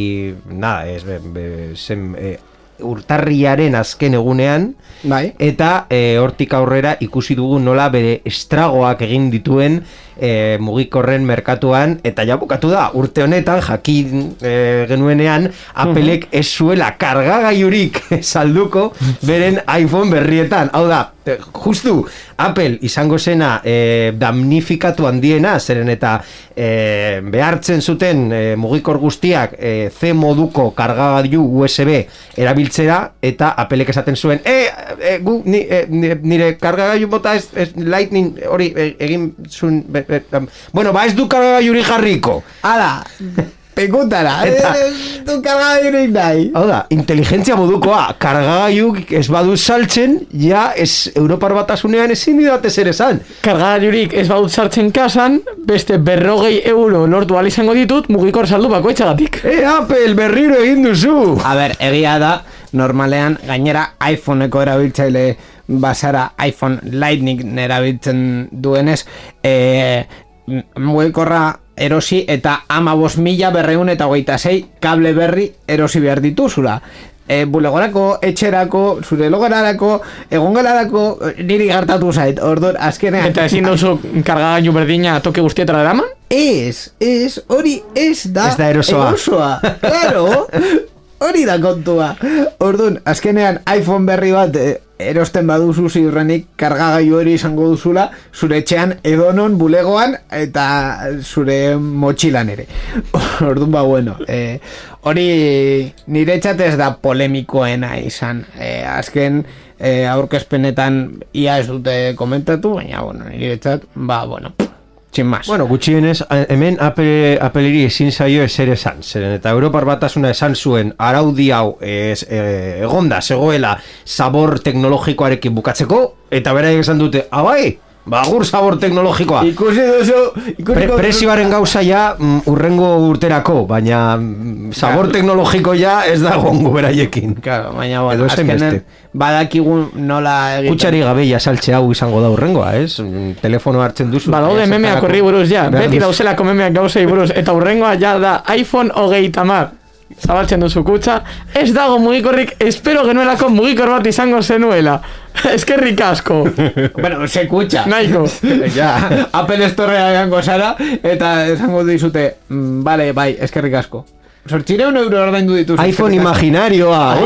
Speaker 2: nada, ez, be, be, zen, e, urtarriaren azken egunean,
Speaker 1: bai.
Speaker 2: eta e, hortik aurrera ikusi dugu nola bere estragoak egin dituen e, mugikorren merkatuan eta ja bukatu da urte honetan jakin e, genuenean Applek ez zuela kargagailurik [laughs] salduko beren iPhone berrietan. Hau da e, justu Apple izango zena e, damnifikatu handiena zeren eta e, behartzen zuten e, mugikor guztiak e, C moduko kargagailu USB erabiltzera eta Applek esaten zuen e, e, gu, ni, e, ni- nire kargagailu bota ez, ez lightning hori e, egin zuen be, bueno ba ez du kargagailuri jarriko
Speaker 1: ala pekutara
Speaker 2: Eta-
Speaker 1: Eh, du kargagailurik nahi
Speaker 2: Hau da, inteligentzia modukoa, kargagailu ez badu saltzen, ja, ez Europar batasunean ezin didate zer esan.
Speaker 3: Kargagailurik ez badut sartzen kasan, beste berrogei euro lortu izango ditut mugikor saldu bakoitzagatik.
Speaker 2: E, Apple, berriro egin duzu!
Speaker 1: a ber egia da normalean gainera iPhoneko erabiltzaile basara iPhone Lightning erabiltzen duenez e, mugikorra erosi eta ama bos mila berreun eta hogeita zei kable berri erosi behar dituzula e, bulegorako, etxerako, zure logararako, egongelarako, niri gartatu zait, orduan, azkenean...
Speaker 3: Eta ezin duzu kargagailu berdina toke guztietara eraman?
Speaker 1: Ez, ez, hori ez da...
Speaker 2: Ez da erosoa.
Speaker 1: Erosoa, claro. [laughs] Hori da kontua. Orduan, azkenean iPhone berri bat eh, erosten baduzu ziurrenik kargagailu hori izango duzula zure etxean edonon bulegoan eta zure motxilan ere. [laughs] Orduan ba bueno, eh, hori nire ez da polemikoena izan. Eh, azken eh, aurkezpenetan ia ez dute komentatu, baina bueno, nire txat, ba bueno, Sin más.
Speaker 2: Bueno, gutxienez, hemen Apple, Appleri ezin zaio ezer esan. Zeren eta Europar batasuna esan zuen araudi hau ez, e, egonda, zegoela sabor teknologikoarekin bukatzeko, eta beraiek esan dute, abai, bagur sabor teknologikoa.
Speaker 1: Ikusi duzu, ikusi
Speaker 2: Pre, prezioaren gauza ja mm, urrengo urterako, baina mm, sabor teknologiko ja ez da gongo beraiekin.
Speaker 1: Claro, baina bueno, azkenen
Speaker 2: beste.
Speaker 1: badakigun nola egiten.
Speaker 2: Kutsari gabe jasaltze hau izango da urrengoa, ez? Mm, Telefono hartzen duzu.
Speaker 3: Ba, daude memeak horri buruz ja, beti dauzelako memeak gauzei buruz, eta hurrengoa ja da iPhone hogeita mar. Zabaltzen duzu kutsa, ez dago mugikorrik, espero genuelako mugikor bat izango zenuela. [laughs] Eskerrik asko. [laughs]
Speaker 1: Bueno, se kutsa.
Speaker 3: Nahiko. [laughs]
Speaker 1: ja, Apple Storea egango zara, eta esango dizute, mm, vale, bai, eskerrik asko. Sortxireun euro ordaindu dituz.
Speaker 2: iPhone imaginarioa!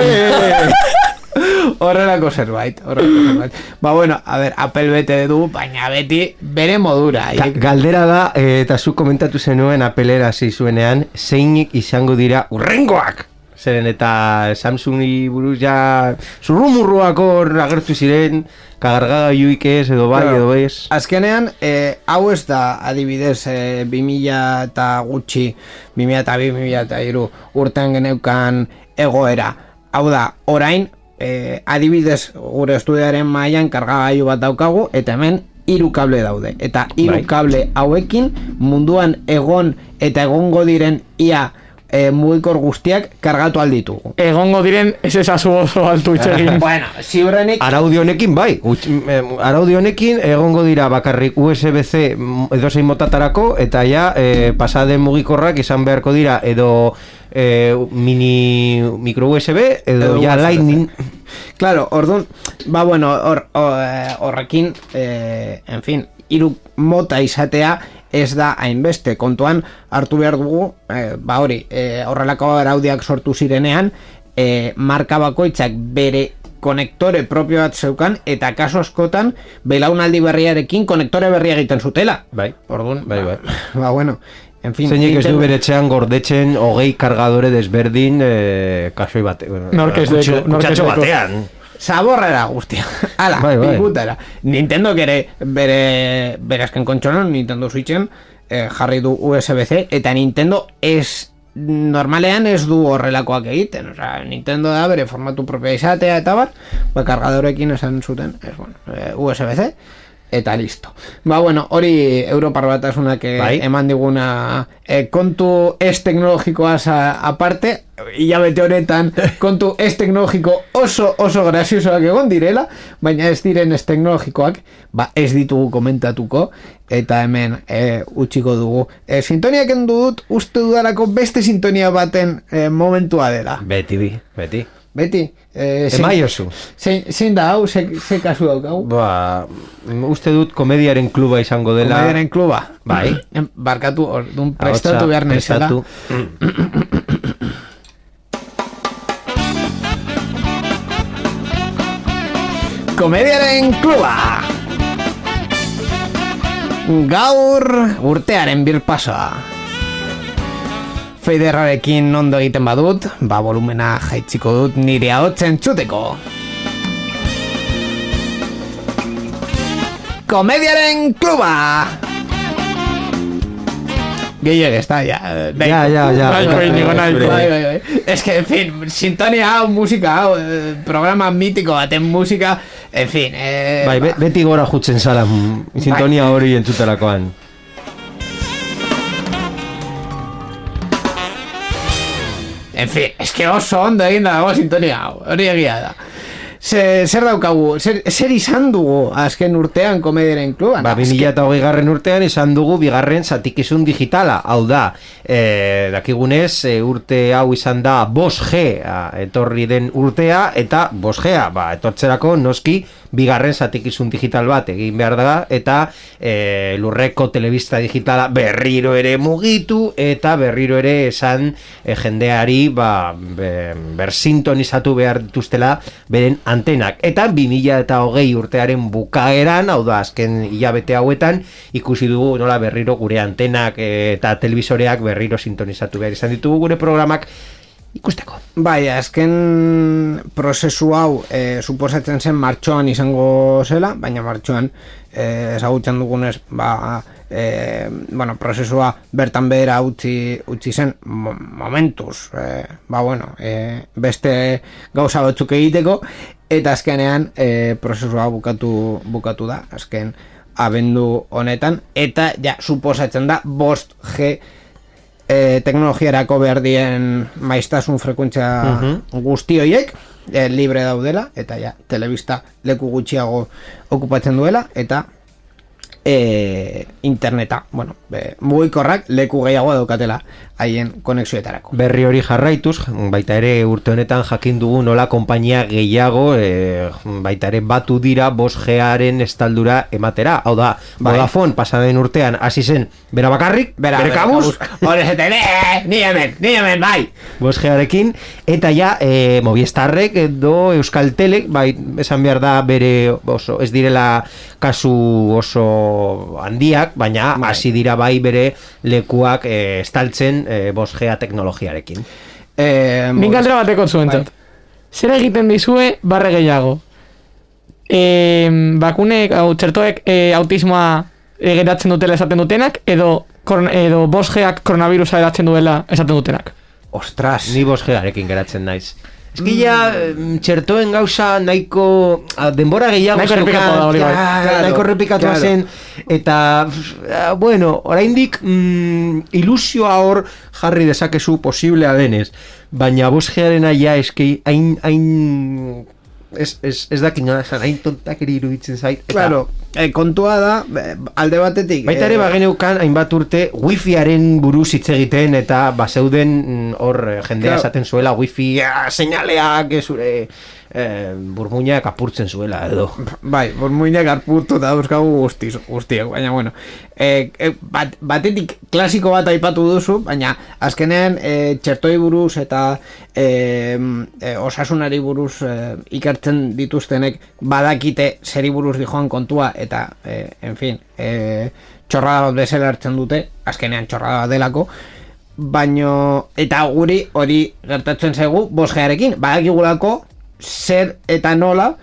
Speaker 1: Horrelako zerbait, horrelako zerbait. Ba, bueno, a ver, Apple bete du, baina beti bere modura.
Speaker 2: Ga-
Speaker 1: Haiek-
Speaker 2: Galdera da, eh, eta zu komentatu zenuen apelera zuenean, zeinik izango dira urrengoak! Zeren eta Samsungi buruz ja zurrumurruak hor agertu ziren, kagargagailuik ez, edo bai, edo ez.
Speaker 1: Azkenean, eh, hau ez da adibidez eh, 2000 eta gutxi, 2000 eta 2000 eta iru urtean geneukan egoera. Hau da, orain, eh, adibidez gure estudioaren mailan kargagailu bat daukagu, eta hemen hiru kable daude. Eta hiru
Speaker 2: Bai.
Speaker 1: kable hauekin munduan egon eta egongo diren ia eh, mugikor guztiak kargatu alditugu.
Speaker 3: Egongo diren, ez ezazu oso altu itxegin. [laughs]
Speaker 1: bueno, ziurrenik
Speaker 2: Araudi honekin bai, araudi honekin egongo dira bakarrik USB-C mm, edozein motatarako eta ja e, pasaden mugikorrak izan beharko dira edo e, mini micro USB edo,
Speaker 1: Edo
Speaker 2: ja. Lightning
Speaker 1: Claro, orduan, ba bueno, eh, horrekin, eh, en fin, hiru mota izatea ez da hainbeste kontuan hartu behar dugu, eh, ba hori, eh, horrelako araudiak sortu zirenean, eh, marka bakoitzak bere konektore propio bat zeukan eta kaso askotan belaunaldi berriarekin konektore berria egiten zutela.
Speaker 2: Bai.
Speaker 1: Orduan,
Speaker 2: Bai, bai.
Speaker 1: Ba, ba bueno, en fin.
Speaker 2: Zeinek ez du bere etxean gordetzen hogei kargadore desberdin e, kasoi bate bueno,
Speaker 3: Nork ez deko,
Speaker 2: kutsatxo
Speaker 3: deko.
Speaker 2: batean
Speaker 1: Zaborrera guztia. [laughs] Ala,
Speaker 2: Bai, bai.
Speaker 1: pikutara. Nintendo ere bere bere azken kontsonan Nintendo Switchen eh, jarri du USB-C eta Nintendo ez normalean ez du horrelakoak egiten, osea, Nintendo da bere formatu propia izatea eta bar, ba kargadorekin esan zuten, ez bueno, eh, USB-C eta listo. Ba bueno, hori Europar batasunak eh,
Speaker 2: Bai.
Speaker 1: eman diguna eh, kontu ez teknologikoaz aparte, hilabete honetan [laughs] kontu ez teknologiko oso oso graziosoak egon direla, baina ez diren ez teknologikoak, ba ez ditugu komentatuko, eta hemen e, utziko dugu. E, sintoniak endu dut, uste dudalako beste sintonia baten e, momentua dela.
Speaker 2: beti bi, beti
Speaker 1: Beti, e, zein-
Speaker 2: Emaiozu.
Speaker 1: zein, zein da hau, ze, ze kasu daukagu?
Speaker 2: Ba, uste dut komediaren kluba izango dela
Speaker 1: Komediaren kluba.
Speaker 2: Bai.
Speaker 1: Barkatu, orduan prestatu behar naizela.
Speaker 2: prestatu. [coughs]
Speaker 1: Komediaren kluba! Gaur urtearen birpasoa. Feiderrarekin ondo egiten badut, ba volumena jaitziko dut nire ahotzen txuteko. Komediaren kluba! Gehiago ez da, ja.
Speaker 2: Ja, ja, ja.
Speaker 1: Bai, bai, bai. Es que, en fin, sintonia hau, musika hau, eh, programa mitiko baten musika, en fin, eh,
Speaker 2: Bai, be,
Speaker 1: ba.
Speaker 2: beti gora jutzen zala sintonia hori entzuterakoan.
Speaker 1: En fin, es que oso ondo egin dago sintonia hau, hori egia da. Ze, zer daukagu, zer, zer izan dugu azken urtean komediaren kluban?
Speaker 2: Ba, 2008 garren urtean izan dugu bigarren zatikizun digitala. Hau da, e, dakigunez, e, urte hau izan da 5G a, etorri den urtea, eta 5G, ba, etortzerako noski bigarren zatikizun digital bat egin behar da, eta e, lurreko telebista digitala berriro ere mugitu, eta berriro ere esan e, jendeari ba, be, bersintonizatu behar dituztela beren antenak. Eta 2000 eta hogei urtearen bukaeran, hau da, azken hilabete hauetan, ikusi dugu nola berriro gure antenak eh, eta televisoreak berriro sintonizatu behar izan ditugu gure programak ikusteko.
Speaker 1: Bai, azken prozesu hau e, suposatzen zen martxoan izango zela, baina martxoan e, ezagutzen dugunez, ba, e, bueno, prozesua bertan behera utzi, utzi zen momentuz, e, ba, bueno, e, beste gauza batzuk egiteko, eta azkenean e, prozesua bukatu, bukatu da, azken abendu honetan, eta ja, suposatzen da, bost G e, teknologiarako behar dien maiztasun frekuentzia guzti horiek e, libre daudela eta ja, telebista leku gutxiago okupatzen duela eta e, interneta bueno, be, mugikorrak leku gehiago daukatela haien konexioetarako.
Speaker 2: Berri hori jarraituz, baita ere urte honetan jakin dugu nola konpainia gehiago e, baita ere batu dira 5Garen estaldura ematera. Hau da,
Speaker 1: Bai.
Speaker 2: Vodafone pasaden urtean hasi zen bera bakarrik,
Speaker 1: Bera,
Speaker 2: bere kabuz,
Speaker 1: Hore zete, "Eh, ni hemen, ni hemen, bai!
Speaker 2: 5Garekin, eta ja e, Movistarrek edo Euskaltelek, bai, esan behar da bere oso, ez direla kasu oso handiak, baina
Speaker 1: Bai.
Speaker 2: hasi dira bai bere lekuak e, estaltzen e, 5Ga teknologiarekin.
Speaker 1: Eh,
Speaker 3: Nik galdera bateko zuentzat. Zer egiten dizue barre gehiago? E, bakunek, hau, txertoek e, autismoa e, geratzen dutela esaten dutenak, edo, koron, edo bosgeak koronavirusa eratzen duela esaten dutenak.
Speaker 1: Ostras,
Speaker 2: Ni 5Garekin geratzen naiz. Eski ja, em, txertoen gauza nahiko a, denbora gehiago
Speaker 3: Nahiko
Speaker 2: zeukan,
Speaker 3: errepikatua da hori bai.
Speaker 1: Claro,
Speaker 2: nahiko errepikatua
Speaker 1: claro.
Speaker 2: zen eta ah, bueno, oraindik mm, ilusioa hor jarri dezakezu posiblea denez, baina bosgearena ja eski hain hain ez, ez, ez dakin nola esan, hain tontakeri iruditzen zait. Eta
Speaker 1: claro, eh, kontua da, alde batetik...
Speaker 2: Baita ere
Speaker 1: eh,
Speaker 2: bageneukan hainbat urte wifiaren buruz hitz egiten eta bazeuden mm, hor jendea
Speaker 1: Claro.
Speaker 2: esaten zuela wifi ah, seinaleak eh, zure eh, burmuinak apurtzen zuela edo.
Speaker 1: Bai, burmuinak arpurtu da dauzkagu guztiz, guztiak, baina bueno. E, e, bat, batetik klasiko bat aipatu duzu, baina azkenean e, txertoi buruz eta e, e, osasunari buruz e, ikertzen dituztenek badakite zeri buruz dijoan kontua eta, e, en fin, e, txorrada bat bezala hartzen dute, azkenean txorrada bat delako, baino eta guri hori gertatzen zaigu bosgearekin, badakigulako zer eta nola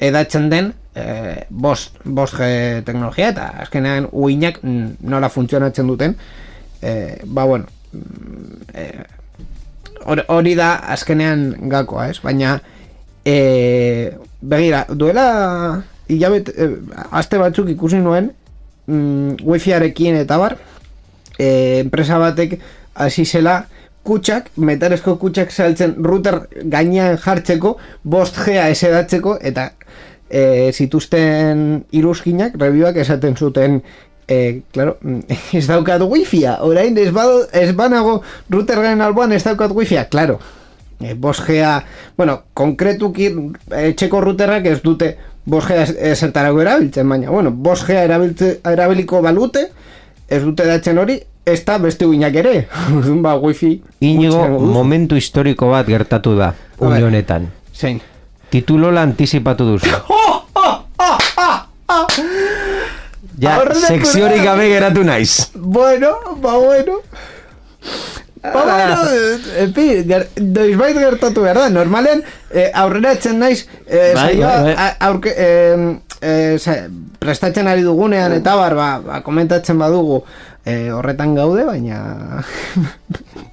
Speaker 1: edatzen den e, bost, bost teknologia eta azkenean uinak nola funtzionatzen duten. E, ba bueno mm, e, hor- hori da azkenean gakoa ez? Baina e, begira duela hilabet e, aste batzuk ikusi nuen mm, wifiarekin eta bar e, enpresa batek hasi zela kutsak, metalezko kutsak saltzen router gainean jartzeko, bost gea esedatzeko, eta e, zituzten iruzkinak, review esaten zuten, e, claro, [laughs] ez daukat wifia, orain ez, bado, ez banago router garen alboan ez daukat wifia, claro, e, bost bueno, konkretuki etxeko routerrak ez dute bost gea esertarako erabiltzen, baina, bueno, bost gea erabiliko balute, ez dute datzen hori, ez da beste uinak ere. [laughs] Ba, wifi...
Speaker 2: Inigo, momentu historiko bat gertatu da, une honetan.
Speaker 1: Zein.
Speaker 2: Titulola antizipatu duzu. [laughs] Ja,
Speaker 1: Aurreratu
Speaker 2: sekziorik
Speaker 1: da.
Speaker 2: gabe geratu naiz.
Speaker 1: Bueno, ba bueno. Ba bueno, eh, en fin, ger, noizbait gertatu behar da. Normalen, eh, aurrera etzen naiz, eh,
Speaker 2: Bai,
Speaker 1: saioa,
Speaker 2: bai, bai.
Speaker 1: aurke, eh, eh, sa- prestatzen ari dugunean eta bar, ba, ba, komentatzen badugu eh, horretan gaude, baina...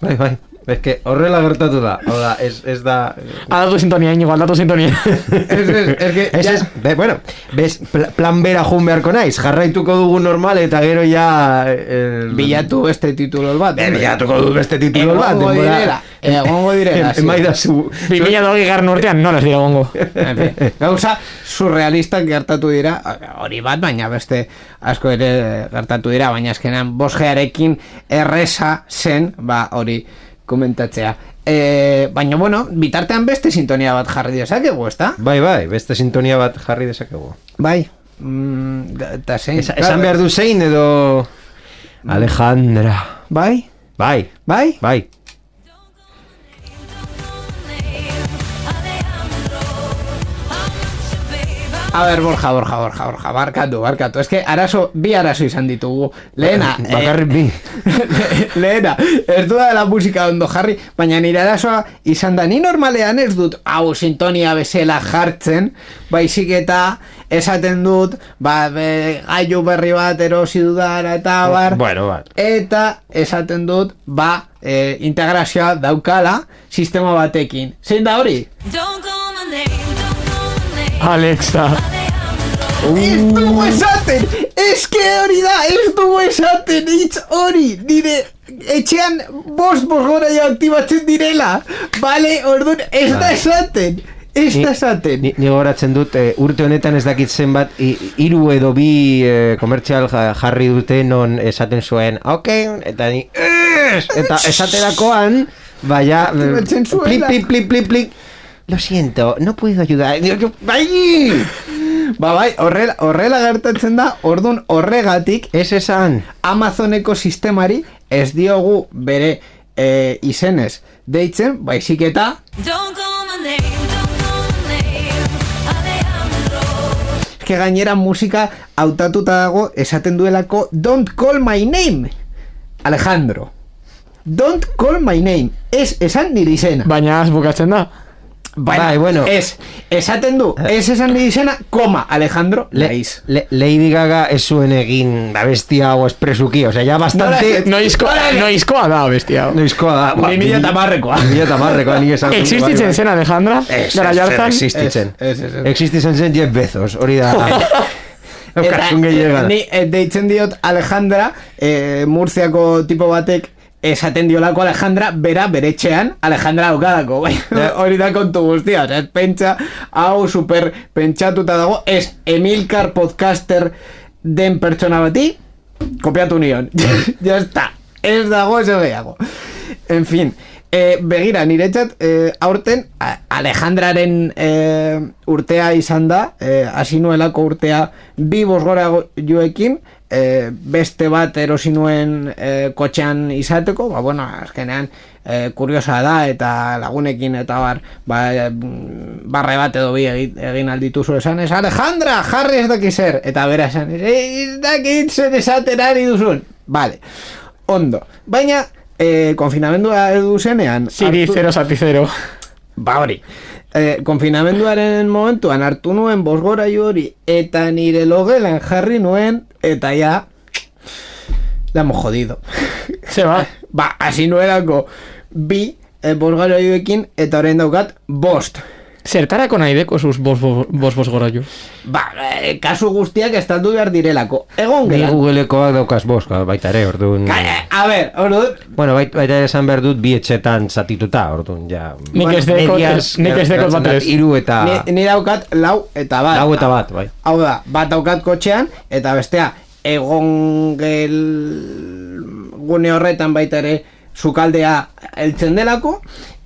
Speaker 2: Bai, bai. Ez que horrela gertatu da. Hau da, ez, ez da...
Speaker 3: Aldatu sintonia, inigo, aldatu sintonia.
Speaker 1: Ez, ez, ez, que, [laughs]
Speaker 2: Ez, ez, be, bueno, bez, pla- plan bera jun beharko naiz, jarraituko dugu normal eta gero ja... Eh,
Speaker 1: bilatu beste titulo bat.
Speaker 2: Be, bilatuko du beste titulo bat.
Speaker 1: Egongo
Speaker 2: denbora-
Speaker 1: direla, egongo direla. [laughs] sí.
Speaker 2: Emai da zu...
Speaker 3: Bi mila dogei garren urtean, nola ez dira gongo.
Speaker 1: Gauza surrealistak gertatu dira, hori bat, baina beste asko ere gertatu dira, baina azkenean bosgearekin erresa zen, ba hori komentatzea. E, baina, bueno, bitartean beste sintonia bat jarri dezakegu, ezta?
Speaker 2: Bai, bai, beste sintonia bat jarri dezakegu.
Speaker 1: Bai. Mm, da- zein.
Speaker 2: Esa, esan behar du zein edo... Alejandra.
Speaker 1: Bai?
Speaker 2: Bai,
Speaker 1: Bai?
Speaker 2: bai.
Speaker 1: A ber, Borja, Borja, Borja, Borja, barkatu, barkatu. Ez que arazo, bi arazo izan ditugu. Lehena, eh, [laughs]
Speaker 2: Bakarrik bi. [laughs]
Speaker 1: Lehena, ez du da la musika ondo jarri, baina nire arazoa izan da, ni normalean ez dut hau sintonia bezala jartzen, baizik eta esaten dut, ba, be, gailu berri bat erosi dudara eta bar,
Speaker 2: Bueno, bai.
Speaker 1: eta esaten dut, ba, e, integrazioa daukala sistema batekin. Zein da hori?
Speaker 5: Don't call my name,
Speaker 3: Alexa.
Speaker 1: Ez dugu esaten! Ez que hori da! Ez dugu esaten! Hitz hori! Nire etxean bost bost gora ja aktibatzen direla! Bale, orduan, ez da esaten! Ez da esaten!
Speaker 2: Ni, ni gogoratzen dut, eh, urte honetan ez dakit zenbat, hiru edo bi eh, komertzial ja- jarri dute non esaten zuen, ok, eta ni, "Ez!" eta esaterakoan, baina,
Speaker 1: Aktibatzen zuela.
Speaker 2: plik, plik, plik, plik, plik, lo siento, no puedo ayudar, bai!
Speaker 1: Ba bai, horrela, horrela gertatzen da, orduan horregatik
Speaker 2: Ez esan,
Speaker 1: Amazoneko sistemari ez diogu bere e, izenez deitzen, baizik eta. Eske gainera musika hautatuta dago esaten duelako Don't call my name Alejandro Don't call my name Ez esan nire izena
Speaker 3: Baina az bukatzen da.
Speaker 2: Bai, bueno.
Speaker 1: Ez, esaten du Ez esan nire izena, koma Alejandro
Speaker 2: Le,
Speaker 1: Laiz
Speaker 2: le, Lady Gaga ez zuen egin da bestia hau espresuki, o sea, ya bastante...
Speaker 1: Nola-
Speaker 3: Noizkoa, noizkoa da, bestia.
Speaker 2: Noizkoa da. ba,
Speaker 1: Ni mila eta marrekoa.
Speaker 2: Ni mila eta marrekoa, nik esan.
Speaker 3: Existitzen zen Alejandra,
Speaker 2: Ez,
Speaker 3: gara
Speaker 2: ez,
Speaker 3: jartan.
Speaker 2: existitzen. Existitzen zen Jeff Bezos, hori da. [laughs]
Speaker 1: Eta eh,
Speaker 2: gehiagan.
Speaker 1: ni eh, deitzen diot Alejandra eh, Murziako tipo batek esaten diolako Alejandra bera bere etxean Alejandra daukadako bai, hori da kontu guztia osea, ez? Pentsa hau super pentsatuta dago. Ez Emilcar podcaster den pertsona bati kopiatu nion. [laughs] Ya está. Ez dago ez gehiago. En fin E, begira, niretzat, e, aurten Alejandraren e, urtea izan da, e, hasi nuelako urtea bi bosgora joekin, e, beste bat erosi nuen e, kotxean izateko, ba, bueno, azkenean e, kuriosa da eta lagunekin eta bar, ba, barre bat edo bi egin, egin aldituzu esan, ez Alejandra, jarri ez daki zer, eta bera esan, ez, dakit zer esaten ari duzun, vale, ondo, baina e, konfinamendua edu zenean
Speaker 3: Siri
Speaker 1: hartu-
Speaker 3: 0 zati 0.
Speaker 1: Ba hori e, Konfinamenduaren momentuan hartu nuen bosgora hori Eta nire logelan jarri nuen Eta ja La hemos jodido
Speaker 3: Se ba. [laughs]
Speaker 1: Ba, hasi nuelako Bi e, bosgora Eta orain daukat bost
Speaker 3: Zertarako nahi deko sus bos bos bos, bos gora jo.
Speaker 1: Ba, e, kasu guztiak estaldu behar direlako Egon
Speaker 2: Ni
Speaker 1: gelan
Speaker 2: Googlekoak daukaz boska, baita ere, orduan...
Speaker 1: Ka- e, A ber, orduan
Speaker 2: Bueno, bait, baita ere esan behar dut bi etxetan zatituta, orduan, ja...
Speaker 3: Nik ez dekot,
Speaker 2: medias,
Speaker 3: nik ez dekot
Speaker 2: gertatzen
Speaker 3: bat ez.
Speaker 2: Hiru eta...
Speaker 1: ni, ni daukat lau eta bat
Speaker 2: Lau eta bat, bai.
Speaker 1: Hau da, bat daukat kotxean, eta bestea, egon gel gune horretan baita ere sukaldea heltzen delako,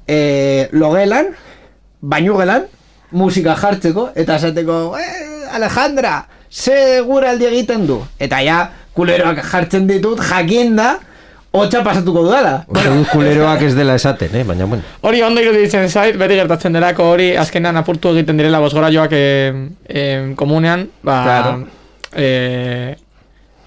Speaker 1: e, logelan, bainu gelan, musika jartzeko, eta esateko, eh, Alejandra, ze gure aldi egiten du? Eta ja, kuleroak jartzen ditut, jakinda, hotxa pasatuko dudala.
Speaker 2: Uste dut [laughs] kuleroak ez dela esaten, eh? Baina, bueno.
Speaker 3: Hori ondo iruditzen zait, beti gertatzen delako hori azkenean apurtu egiten direla bosgora joak e, e, komunean, ba,
Speaker 1: Claro.
Speaker 3: e, ba,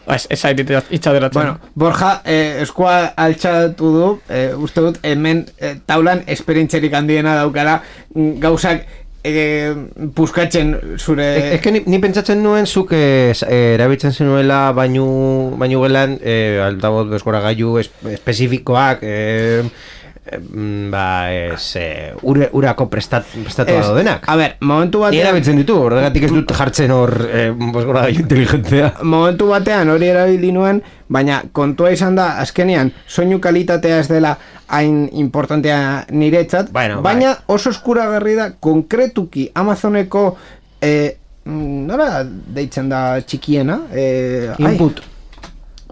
Speaker 3: ez, ez zait itxaderatzen.
Speaker 1: Bueno, Borja, eh, eskua altxatu du, eh, uste dut, hemen eh, taulan esperientzerik handiena daukara, mm, gauzak eh, puskatzen zure...
Speaker 2: Ez que ni, ni pentsatzen nuen zuk eh, eh, erabiltzen zenuela bainu, bainu gelan eh, altabot beskora gaiu es, espezifikoak eh, ba, ez, eh, ure, urako prestat, prestatu
Speaker 1: Ez,
Speaker 2: daudenak.
Speaker 1: A ber, momentu batean...
Speaker 2: erabiltzen ditu, horregatik ez dut jartzen hor, eh, bosgora inteligentzia.
Speaker 1: momentu batean hori erabili nuen, baina kontua izan da, azkenean, soinu kalitatea ez dela hain importantea niretzat,
Speaker 2: Bueno,
Speaker 1: baina oso eskuragarri da, konkretuki Amazoneko, eh, nola deitzen da txikiena? Eh, ai,
Speaker 2: Input.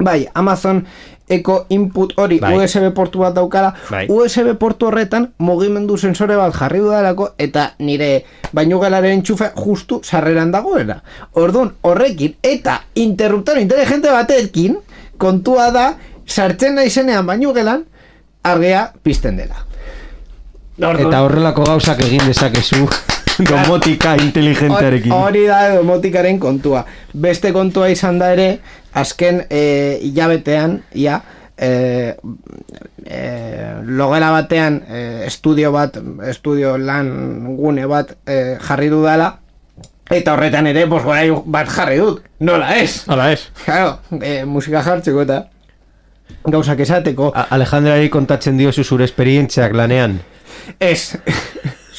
Speaker 1: Bai, Amazon eko input hori
Speaker 2: Bai.
Speaker 1: USB portu bat daukala,
Speaker 2: Bai.
Speaker 1: USB portu horretan mugimendu sensore bat jarri dudalako eta nire bainugalaren txufe justu sarreran dagoela. Orduan, horrekin eta interruptor inteligente batekin kontua da sartzen naizenean bainugelan argea pizten dela.
Speaker 2: Eta horrelako gauzak egin dezakezu [laughs] domotika inteligentearekin.
Speaker 1: Hori da domotikaren kontua. Beste kontua izan da ere, azken e, hilabetean, ia, e, e, logela batean e, estudio bat, estudio lan gune bat e, jarri dudala, eta horretan ere, bos bat jarri dut. Nola ez?
Speaker 3: Hala ez.
Speaker 1: Claro, e, musika jartzeko eta gauzak esateko.
Speaker 2: A- Alejandrari kontatzen diozu zure esperientziak lanean.
Speaker 1: Ez.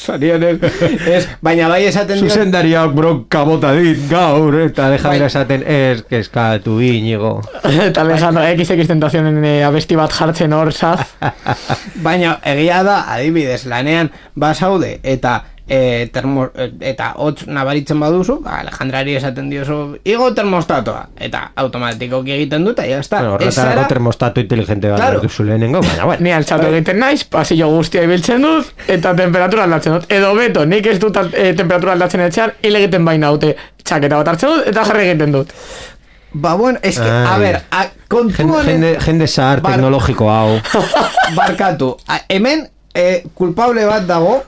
Speaker 1: Zorionez. Ez, [laughs] baina bai esaten dio...
Speaker 2: Zuzendariak bronka bota dit gaur, eta Alejandra
Speaker 1: Bai.
Speaker 2: esaten ez, kezkatu inigo. [laughs]
Speaker 3: Eta Alejandro, XX tentazionen eh, abesti bat jartzen hor, saz.
Speaker 1: Baina egia da, adibidez, lanean basaude eta e, termo, e, eta hotz nabaritzen baduzu, ba, Alejandrari esaten diozu, igo termostatoa, eta automatikoki egiten dut, eta ya está.
Speaker 2: Bueno,
Speaker 1: Ez
Speaker 2: horretarako
Speaker 1: zara-
Speaker 2: termostato inteligente bat
Speaker 1: Claro.
Speaker 2: duzu lehenengo, baina bueno. [laughs]
Speaker 3: Ni altxatu egiten naiz, pasillo guztia ibiltzen dut, eta temperatura aldatzen dut. Edo beto, nik ez dut e, temperatura aldatzen etxean, hil egiten baina haute. Txaketa bat hartzen dut, eta jarri egiten dut.
Speaker 1: Ba, bueno, es que,
Speaker 2: Ai.
Speaker 1: a ver, a, kontu
Speaker 2: Jende, jende, jende zahar
Speaker 1: Bar-
Speaker 2: teknologiko hau. [laughs]
Speaker 1: barkatu. A, hemen, e, kulpable bat dago,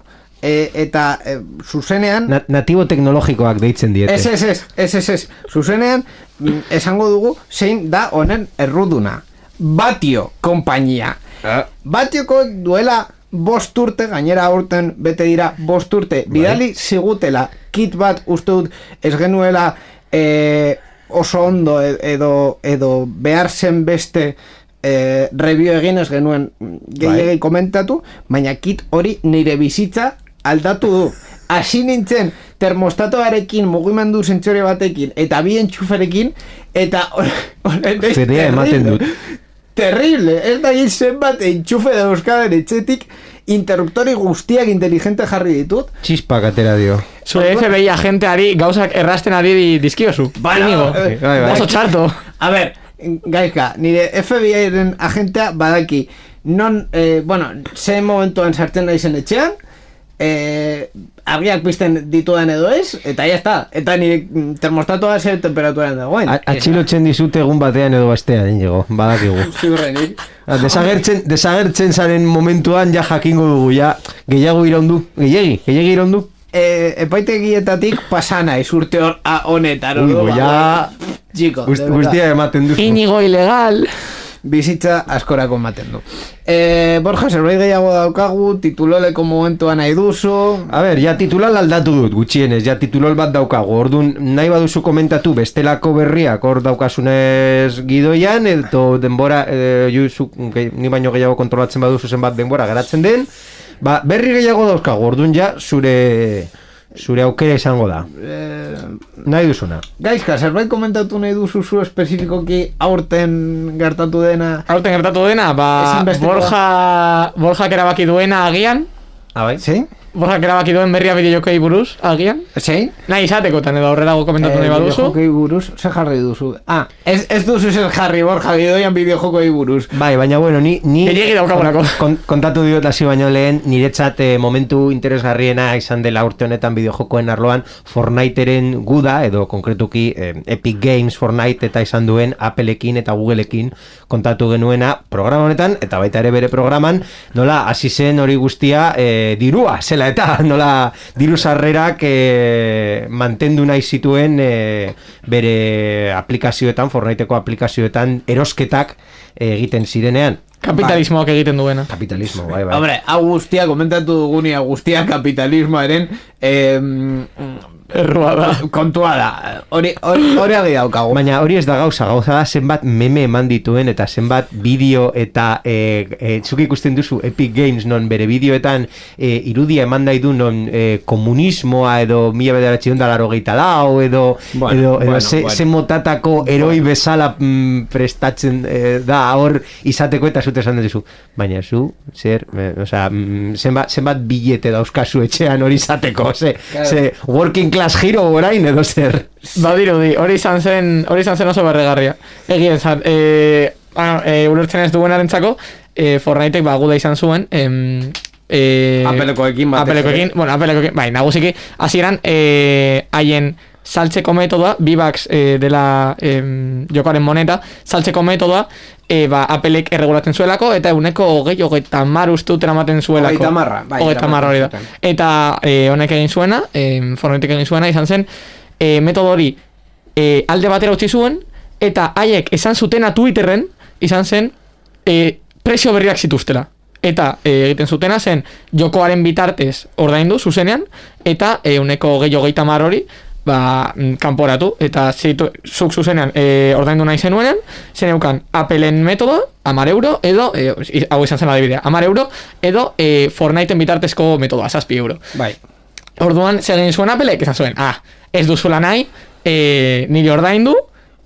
Speaker 1: e, eta e, zuzenean,
Speaker 2: Na, natibo teknologikoak deitzen diete.
Speaker 1: Ez, ez, ez, ez, ez, ez. Zuzenean, mm, esango dugu, zein da honen erruduna. Batio konpainia.
Speaker 2: Ah.
Speaker 1: Batioko duela bost urte, gainera aurten bete dira bost urte, bidali zigutela kit bat uste dut ez genuela e, oso ondo e- edo, edo behar zen beste e, review egin ez genuen gehiagei komentatu, baina kit hori nire bizitza aldatu du. Hasi nintzen termostatoarekin mugimendu zentzore batekin eta bi entxuferekin eta
Speaker 2: Fedea ematen
Speaker 1: terrible.
Speaker 2: dut.
Speaker 1: Terrible, ez da gil zenbat entxufe dauzkadan etxetik interruptori guztiak inteligente jarri ditut.
Speaker 2: Txispak atera dio.
Speaker 3: Zure FBI agenteari gauzak errasten ari di- dizkiozu. Inigo.
Speaker 1: eh,
Speaker 2: bai, bai.
Speaker 3: Oso txarto.
Speaker 1: A ber, gaizka, nire FBI-ren agentea badaki non, eh, bueno, ze momentuan sartzen naizen etxean, eh, argiak pizten ditudan edo ez, eta ya está. Eta nire mm, termostatoa ze temperaturan dagoen.
Speaker 2: A- Atxilotzen dizute egun batean edo bestean, inigo, badakigu. [laughs]
Speaker 1: Ziurrenik.
Speaker 2: Ah, Desagertzen, desagertzen zaren momentuan ja jakingo dugu, ja gehiago iraundu, gehiagi, gehiagi iraundu.
Speaker 1: E, epaitegietatik pasana ez urte hor honetan.
Speaker 2: Ui,
Speaker 1: orduan,
Speaker 2: ja,
Speaker 1: ba, Chico,
Speaker 2: guztia ematen duzu.
Speaker 3: Inigo ilegal.
Speaker 1: Bizitza askorako ematen du. E, Borja, zerbait gehiago daukagu, tituloleko momentuan nahi duzu.
Speaker 2: A ber, ja titulal aldatu dut, gutxienez, ja titulol bat daukagu. Orduan, nahi baduzu komentatu bestelako berriak hor daukasunez gidoian, edo denbora, e, juzu, ge, ni baino gehiago kontrolatzen baduzu zenbat denbora geratzen den, ba, berri gehiago dauzkagu, orduan ja, zure, zure aukera izango da.
Speaker 1: E,
Speaker 2: Nahi duzuna.
Speaker 1: gaizka, zerbait komentatu nahi duzu zu espezifikoki aurten gertatu dena.
Speaker 3: Aurten gertatu dena, ba. Borja, Borjak erabaki duena agian,
Speaker 2: Ah, bai?
Speaker 1: Zein?
Speaker 3: Borjak erabaki duen berria bideojokei buruz, agian.
Speaker 1: Zein?
Speaker 3: Nahi izatekotan edo aurrerago komentatu nahi baduzu.
Speaker 1: bideojokei buruz, ze jarri duzu? Ah, ez, ez duzu zer jarri, Borja, gidoian bideojokei buruz.
Speaker 2: Bai, baina bueno, ni, ni
Speaker 3: Gehiegi daukagulako.
Speaker 2: kon, kontatu diot hasi baino lehen, niretzat eh, momentu interesgarriena izan dela urte honetan bideojokoen arloan Fortniteren guda, edo konkretuki eh, Epic Games Fortnite eta izan duen Appleekin eta Googleekin kontatu genuena programa honetan, eta baita ere bere programan, nola hasi zen hori guztia eh, dirua, zela eta [laughs] nola diru sarrerak eh, mantendu nahi zituen eh, bere aplikazioetan, Fortniteko aplikazioetan erosketak eh, egiten zirenean.
Speaker 3: Kapitalismoak egiten duena.
Speaker 2: Kapitalismo, bai, bai.
Speaker 1: Hombre, hau guztia komentatu dugunia guztia kapitalismoaren em,
Speaker 3: Errua da.
Speaker 1: Kontua da, hori hori hori agi daukagu.
Speaker 2: Baina hori ez da gauza, gauza da zenbat meme eman dituen eta zenbat bideo eta e, e, zuk ikusten duzu Epic Games non bere bideoetan e, irudia eman nahi du non e, komunismoa edo mila bederatzion da laro lau edo,
Speaker 1: Bueno,
Speaker 2: edo, edo
Speaker 1: bueno,
Speaker 2: ze,
Speaker 1: bueno.
Speaker 2: ze motatako eroi bezala mm, prestatzen e, da hor izateko eta zute esan duzu baina zu, zer, e, osea, mm, zenbat, zenbat bilete dauzkazu etxean hori izateko, ze, ze working class hero orain edo zer
Speaker 3: Badirudi, hori izan zen, hori izan zen oso berregarria. Egia esan, e, bueno, e, ulertzen ez duenarentzako, e, Fortniteek ba guda izan zuen, em, e,
Speaker 1: Apelekoekin batez
Speaker 3: Apelekoekin, bueno, apelekoekin, bai, nagusiki, hasieran e, haien saltzeko metodoa, B-Bucks e, dela em, jokoaren moneta, saltzeko metodoa, e, ba, apelek erregulatzen zuelako, eta eguneko hogei, hogeita mar ustut eramaten zuelako.
Speaker 1: Hogeita hamarra, bai,
Speaker 3: Hogeita hamar hori da. Eta e, honek egin zuena, e, Fortniteek egin zuena, izan zen, e, metodo hori e, alde batera utzi zuen, eta haiek esan zutena Twitterren, izan zen, e, presio berriak zituztela. Eta e, egiten zutena zen jokoaren bitartez ordaindu zuzenean, eta e, uneko gehi hogeita mar hori, ba, mm, kanporatu, eta zitu, zuk zuzenean e, ordaindu nahi zenuenean, zeneukan Appleen metodoa, amar euro, edo, e, hau izan zen adibidea, amar euro, edo e, Fortniteen bitartezko metodoa, zazpi euro.
Speaker 1: Bai.
Speaker 3: Orduan, zer egin zuen apelek, esan zuen, ah, ez duzuela nahi, e, nire ordaindu,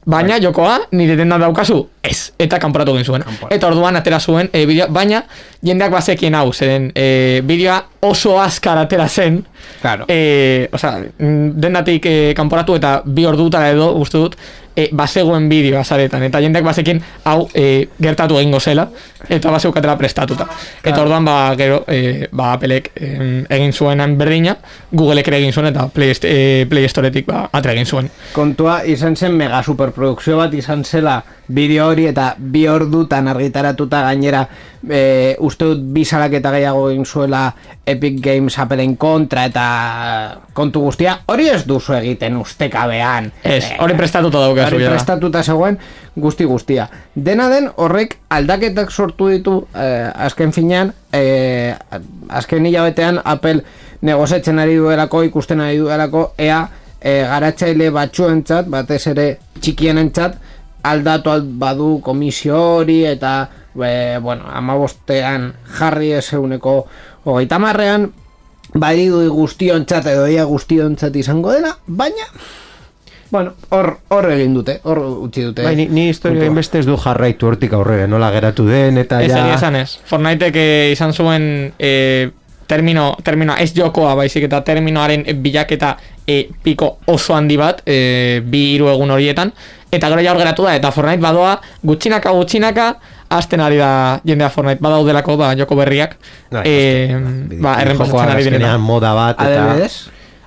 Speaker 3: baina jokoa nire dendan daukazu, ez, eta kanporatu egin zuen. Eta orduan atera zuen e, bideoa, baina jendeak bazekien hau, zeren e, bideoa oso azkar atera zen,
Speaker 1: Claro.
Speaker 3: e, osea, dendatik e, kanporatu eta bi ordutara edo, uste dut, e, bazegoen bideoa zaretan, eta jendeak bazekin hau e, gertatu egingo zela, eta bazeukatela prestatuta. Eta orduan, ba, gero, e, ba, Applek em, egin zuenan berdina, Googleek ere egin zuen, eta Play, e, Play Storetik ba, atera egin zuen.
Speaker 1: Kontua izan zen mega superprodukzio bat izan zela bideo hori eta bi ordutan argitaratuta gainera e, uste dut bi salaketa gehiago egin zuela Epic Games Appleen kontra eta kontu guztia hori ez duzu egiten ustekabean
Speaker 3: Ez,
Speaker 1: Eh,
Speaker 3: hori prestatuta daukazu
Speaker 1: hori
Speaker 3: jada.
Speaker 1: prestatuta zegoen guzti guztia dena den horrek aldaketak sortu ditu eh, azken finean eh, azken hilabetean Apple negoziatzen ari duelako ikusten ari duelako ea eh, garatzaile batzuentzat batez ere txikienentzat aldatu al- badu komisio hori eta e, bueno, amabostean jarri ez euneko hogeita marrean badidu guztiontzat edo ia guztiontzat izango dela, baina bueno, hor, hor egin dute, hor utzi dute
Speaker 2: Bai, ni, ni historia inbeste ez du jarraitu hortik aurrera, nola geratu den, eta
Speaker 3: Ez
Speaker 2: ja...
Speaker 3: egia esan ez. Fortniteek eh, izan zuen e, termino, termino ez jokoa baizik eta terminoaren bilaketa e, piko oso handi bat e, bi hiru egun horietan. Eta gero ja hor geratu da eta Fortnite badoa gutxinaka gutxinaka hasten ari da jendea Fortnite. Badaudelako ba, joko berriak.
Speaker 2: Bai,
Speaker 3: e, ba, errenpasatzen ari
Speaker 2: azkenean
Speaker 3: direna
Speaker 2: moda bat, eta...
Speaker 1: Adibidez,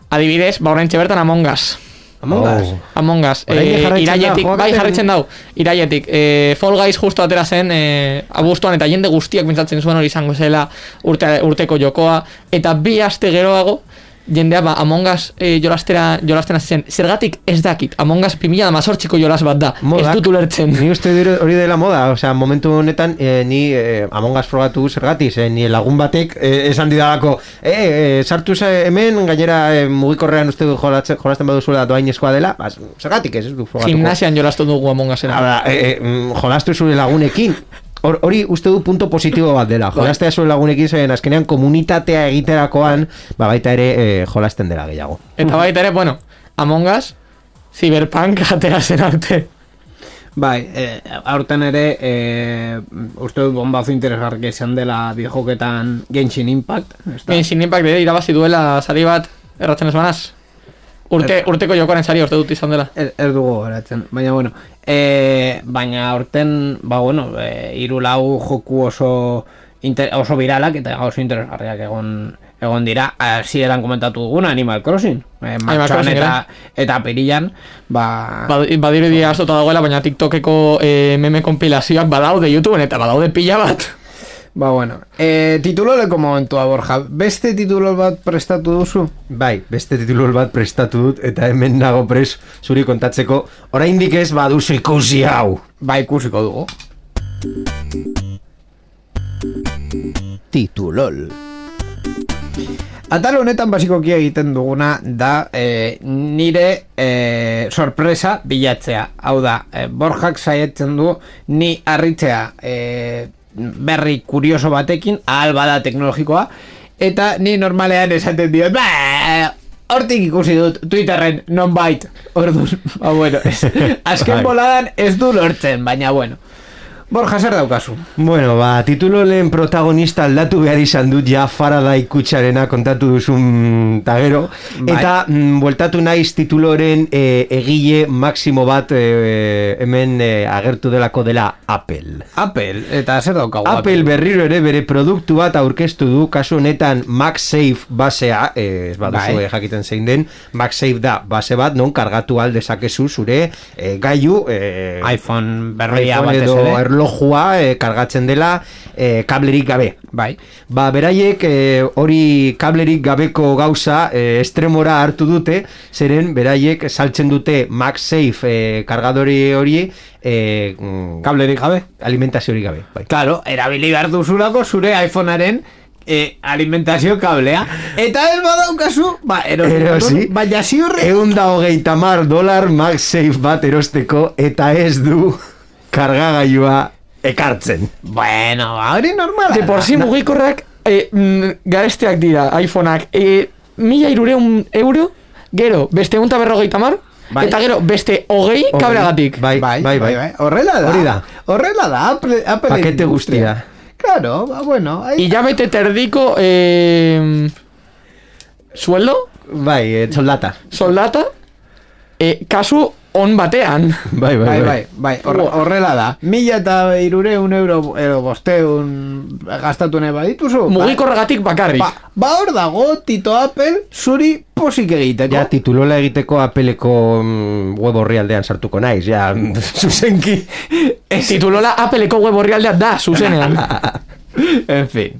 Speaker 3: adibidez, ba oraintxe bertan Among Us
Speaker 1: Among Us.
Speaker 2: Oh.
Speaker 3: Among Us, eh,
Speaker 2: da,
Speaker 3: iraietik, bai jarraitzen dau, iraietik, eh, Fall Guys justo atera zen, eh, abuztuan eta jende guztiak pentsatzen zuen hori izango zela urte, urteko jokoa, eta bi aste geroago, jendea ba, Among Us eh, jolastera, jolasten hasi zen, zergatik ez dakit, Among Us 2018ko jolas bat da,
Speaker 2: Modak,
Speaker 3: ez dut ulertzen.
Speaker 2: Ni uste dut hori dela moda, osea, momentu honetan eh, ni eh, Among Us frogatu zergatik, eh, ni lagun batek eh, esan didalako, eh, eh, sartu hemen, gainera eh, mugikorrean uste du jolatzen, jolasten baduzuela doainezkoa dela, bas, zergatik ez ez du frogatuko.
Speaker 3: Gimnasian jolastu dugu Among Usena.
Speaker 2: Hala, eh, eh, mm, jolastu zure lagunekin, Hor- hori uste du punto positibo bat dela. Jolastea zure lagunekin zen azkenean komunitatea egiterakoan, ba baita ere eh, jolasten dela gehiago.
Speaker 3: Eta baita ere, bueno, Among Us, Cyberpunk [laughs] atera zen arte.
Speaker 1: Bai, e, aurten ere e, uste dut bombazo interesgarri izan dela bijoketan Genshin Impact ezta?
Speaker 3: Genshin Impact ere irabazi duela sari bat erratzen ez banaz. Urte, urteko jokoaren sari urte dut izan dela.
Speaker 1: Ez, ez dugu geratzen, baina bueno e, baina aurten ba bueno, e, hiru lau joku oso inter, oso viralak eta oso interesgarriak egon egon dira, hasieran komentatu duguna Animal Crossing, e, martxoan
Speaker 3: Crossing,
Speaker 1: eta, eta pirilan ba,
Speaker 3: Bad- Badirudi astuta dagoela, baina TikTokeko eh, meme kompilazioak badaude YouTubeen eta badaude pila bat.
Speaker 1: Ba bueno e, tituloleko momentua Borja, beste titulol bat prestatu duzu?
Speaker 2: Bai, beste titulu bat prestatu dut eta hemen nago pres zuri kontatzeko oraindik ez baduzu ikusi hau.
Speaker 1: Ba ikusiko dugu
Speaker 4: Titulol.
Speaker 1: Atal honetan basikoki egiten duguna da e, nire e, sorpresa bilatzea. Hau da, e, Borjak saietzen du ni harritzea e, berri kurioso batekin, ahal bada teknologikoa, eta ni normalean esaten diot, ba, hortik ikusi dut Twitterren nonbait. Orduan, [laughs] ba bueno, ez, azken
Speaker 2: Bai.
Speaker 1: boladan ez du lortzen, baina bueno. Borja, zer daukazu?
Speaker 2: Bueno, ba, titulo lehen protagonista aldatu behar izan dut ja Faraday kutsarena kontatu duzun tagero.
Speaker 1: Bai.
Speaker 2: Eta mm, bueltatu naiz tituloren e, egile maksimo bat e, hemen e, agertu delako dela Apple.
Speaker 1: Apple, eta zer daukagu?
Speaker 2: Apple berriro ere bere produktu bat aurkeztu du, kasu honetan MagSafe basea, eh, ez baduzu
Speaker 1: Bai.
Speaker 2: eh, jakiten zein den, MagSafe da base bat, non kargatu alde dezakezu zure eh, gailu, eh,
Speaker 1: iPhone berria batez ere.
Speaker 2: Erlojua eh, kargatzen dela eh, kablerik gabe.
Speaker 1: Bai.
Speaker 2: Ba, beraiek eh, hori kablerik gabeko gauza eh, estremora hartu dute, zeren beraiek saltzen dute MagSafe eh, kargadori hori mm,
Speaker 1: Kablerik gabe.
Speaker 2: alimentaziorik gabe. Bai.
Speaker 1: Claro, erabili behar duzulako zure iPhonearen e, alimentazio kablea. Eta ez badaukazu, ba, erosi.
Speaker 2: Erosi.
Speaker 1: Baina ziurre.
Speaker 2: Egun da hogeita mar dolar MagSafe bat erosteko eta ez du kargagailua ekartzen.
Speaker 1: Bueno, hori normala.
Speaker 3: De por si mugikorrak e, mm, garesteak dira iPhoneak e, mila irureun euro gero beste unta berrogeita mar
Speaker 1: Bai.
Speaker 3: eta gero beste hogei kableagatik
Speaker 2: Bai, bai, bai.
Speaker 1: Horrela da.
Speaker 2: Hori da.
Speaker 1: Horrela da. Apple, Apple
Speaker 2: Pakete
Speaker 1: industria.
Speaker 2: guztia.
Speaker 1: Claro, ba, bueno. ahí-
Speaker 3: hilabete terdiko e, sueldo
Speaker 2: Bai, eh, soldata.
Speaker 3: soldata e, kasu on batean [laughs]
Speaker 2: Bai,
Speaker 1: Bai, bai, bai, horre- horrela da. Mila eta irureun euro, edo bosteun gastatu nahi badituzu. ba-
Speaker 3: mugikorragatik bakarrik
Speaker 1: Ba, ba hor dago Tito Apple zuri posik egiteko.
Speaker 2: Ja, titulola egiteko apeleko mm, web horri aldean sartuko naiz, ja, [laughs] zuzenki. [laughs]
Speaker 3: titulola Appleko web orrialdea da zuzenean
Speaker 1: en fin.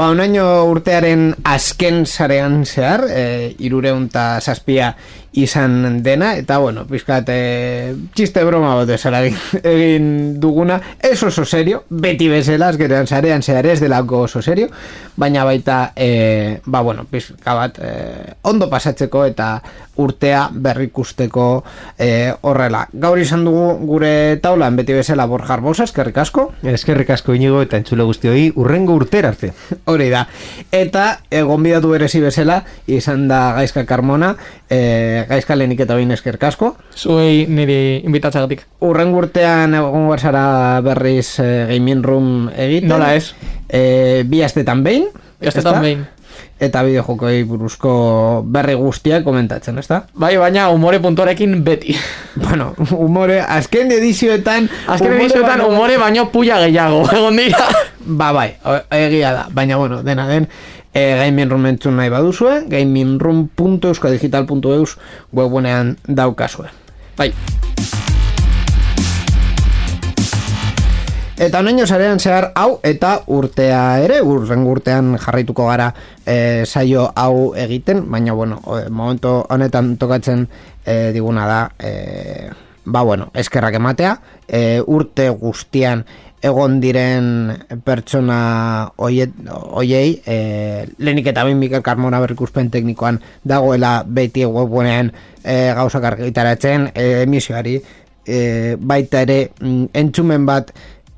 Speaker 1: Ba, onaino urtearen azken sarean zehar, e, irureunta zazpia izan dena, eta bueno, pizkat, e, txiste broma bat esara egin, duguna, ez oso serio, beti bezala, azkenean sarean zehar ez delako oso serio, baina baita, e, ba, bueno, pizka bat, e, ondo pasatzeko eta urtea berrikusteko e, horrela. Gaur izan dugu gure taulan, beti bezala borjar bosa, eskerrik asko,
Speaker 2: Eskerrik asko inigo eta entzule guztioi urrengo urtera arte.
Speaker 1: Hori da. Eta e, gonbidatu berezi bezala izan da Gaizka Carmona, e, Gaizka lehenik eta bain eskerrik asko.
Speaker 3: zuei niri inbitatzagatik
Speaker 1: Urren urtean egon zara berriz e, gaming room egiten.
Speaker 3: Nola ez?
Speaker 1: E, bi astetan behin.
Speaker 3: Astetan
Speaker 1: ezta?
Speaker 3: behin.
Speaker 1: Eta bideojokoi buruzko berri guztiak komentatzen, ezta?
Speaker 3: bai baina umore puntuarekin beti [laughs]
Speaker 1: Bueno, humore, azken edizioetan...
Speaker 3: azken edizioetan
Speaker 1: baino-
Speaker 3: umore baino puya gehiago [laughs] egon dira
Speaker 1: Ba, bai, egia da, baina bueno, dena den, e, gaming room entzun nahi baduzue, gamingroom.euskadigital.eus webunean daukazue.
Speaker 3: bai
Speaker 1: Eta honeño zarean zehar hau eta urtea ere, urren urtean jarraituko gara e, saio hau egiten, baina bueno, momentu honetan tokatzen e, diguna da, e, ba bueno, eskerrak ematea, e, urte guztian egon diren pertsona oiet, oiei, e, lehenik eta behin Mikel Carmona berrikuspen teknikoan dagoela beti webunean e, gauzak argitaratzen, e, emisioari, e, baita ere mm, entzumen bat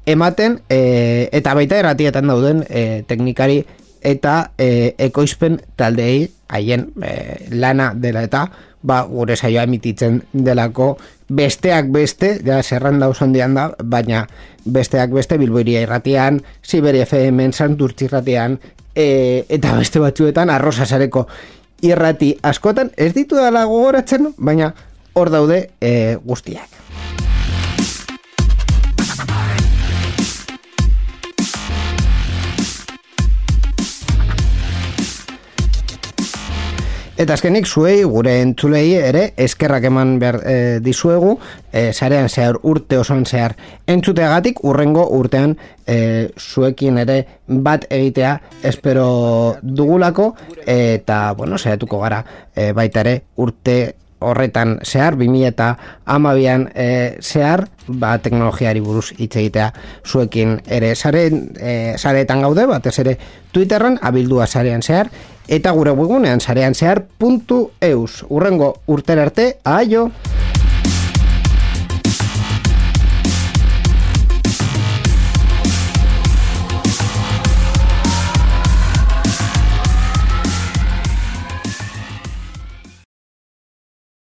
Speaker 1: ematen e, eta baita erratietan dauden e, teknikari eta e, ekoizpen taldeei haien e, lana dela eta ba, gure saioa emititzen delako besteak beste, ja zerranda oso handian da, baina besteak beste Bilboiria irratian, Siberia FM-en, Santurtzi irratian, e, eta beste batzuetan arrosasareko irrati askotan, ez ditu dela gogoratzen, baina hor daude e, guztiak. Eta azkenik zuei gure entzulei ere eskerrak eman behar e, dizuegu e, sarean zehar urte osoan zehar. Entzuteagatik urrengo urtean e, zuekin ere bat egitea espero dugulako. Eta bueno, saiatuko gara e, baita ere urte horretan zehar, 2000 eta amabian e, zehar, ba, teknologiari buruz hitz egitea zuekin ere. Saren, e, sareetan gaude, batez ere Twitterran, abildua sarean zehar, eta gure webgunean sarean zehar puntu eus. Urrengo urtera arte, aio!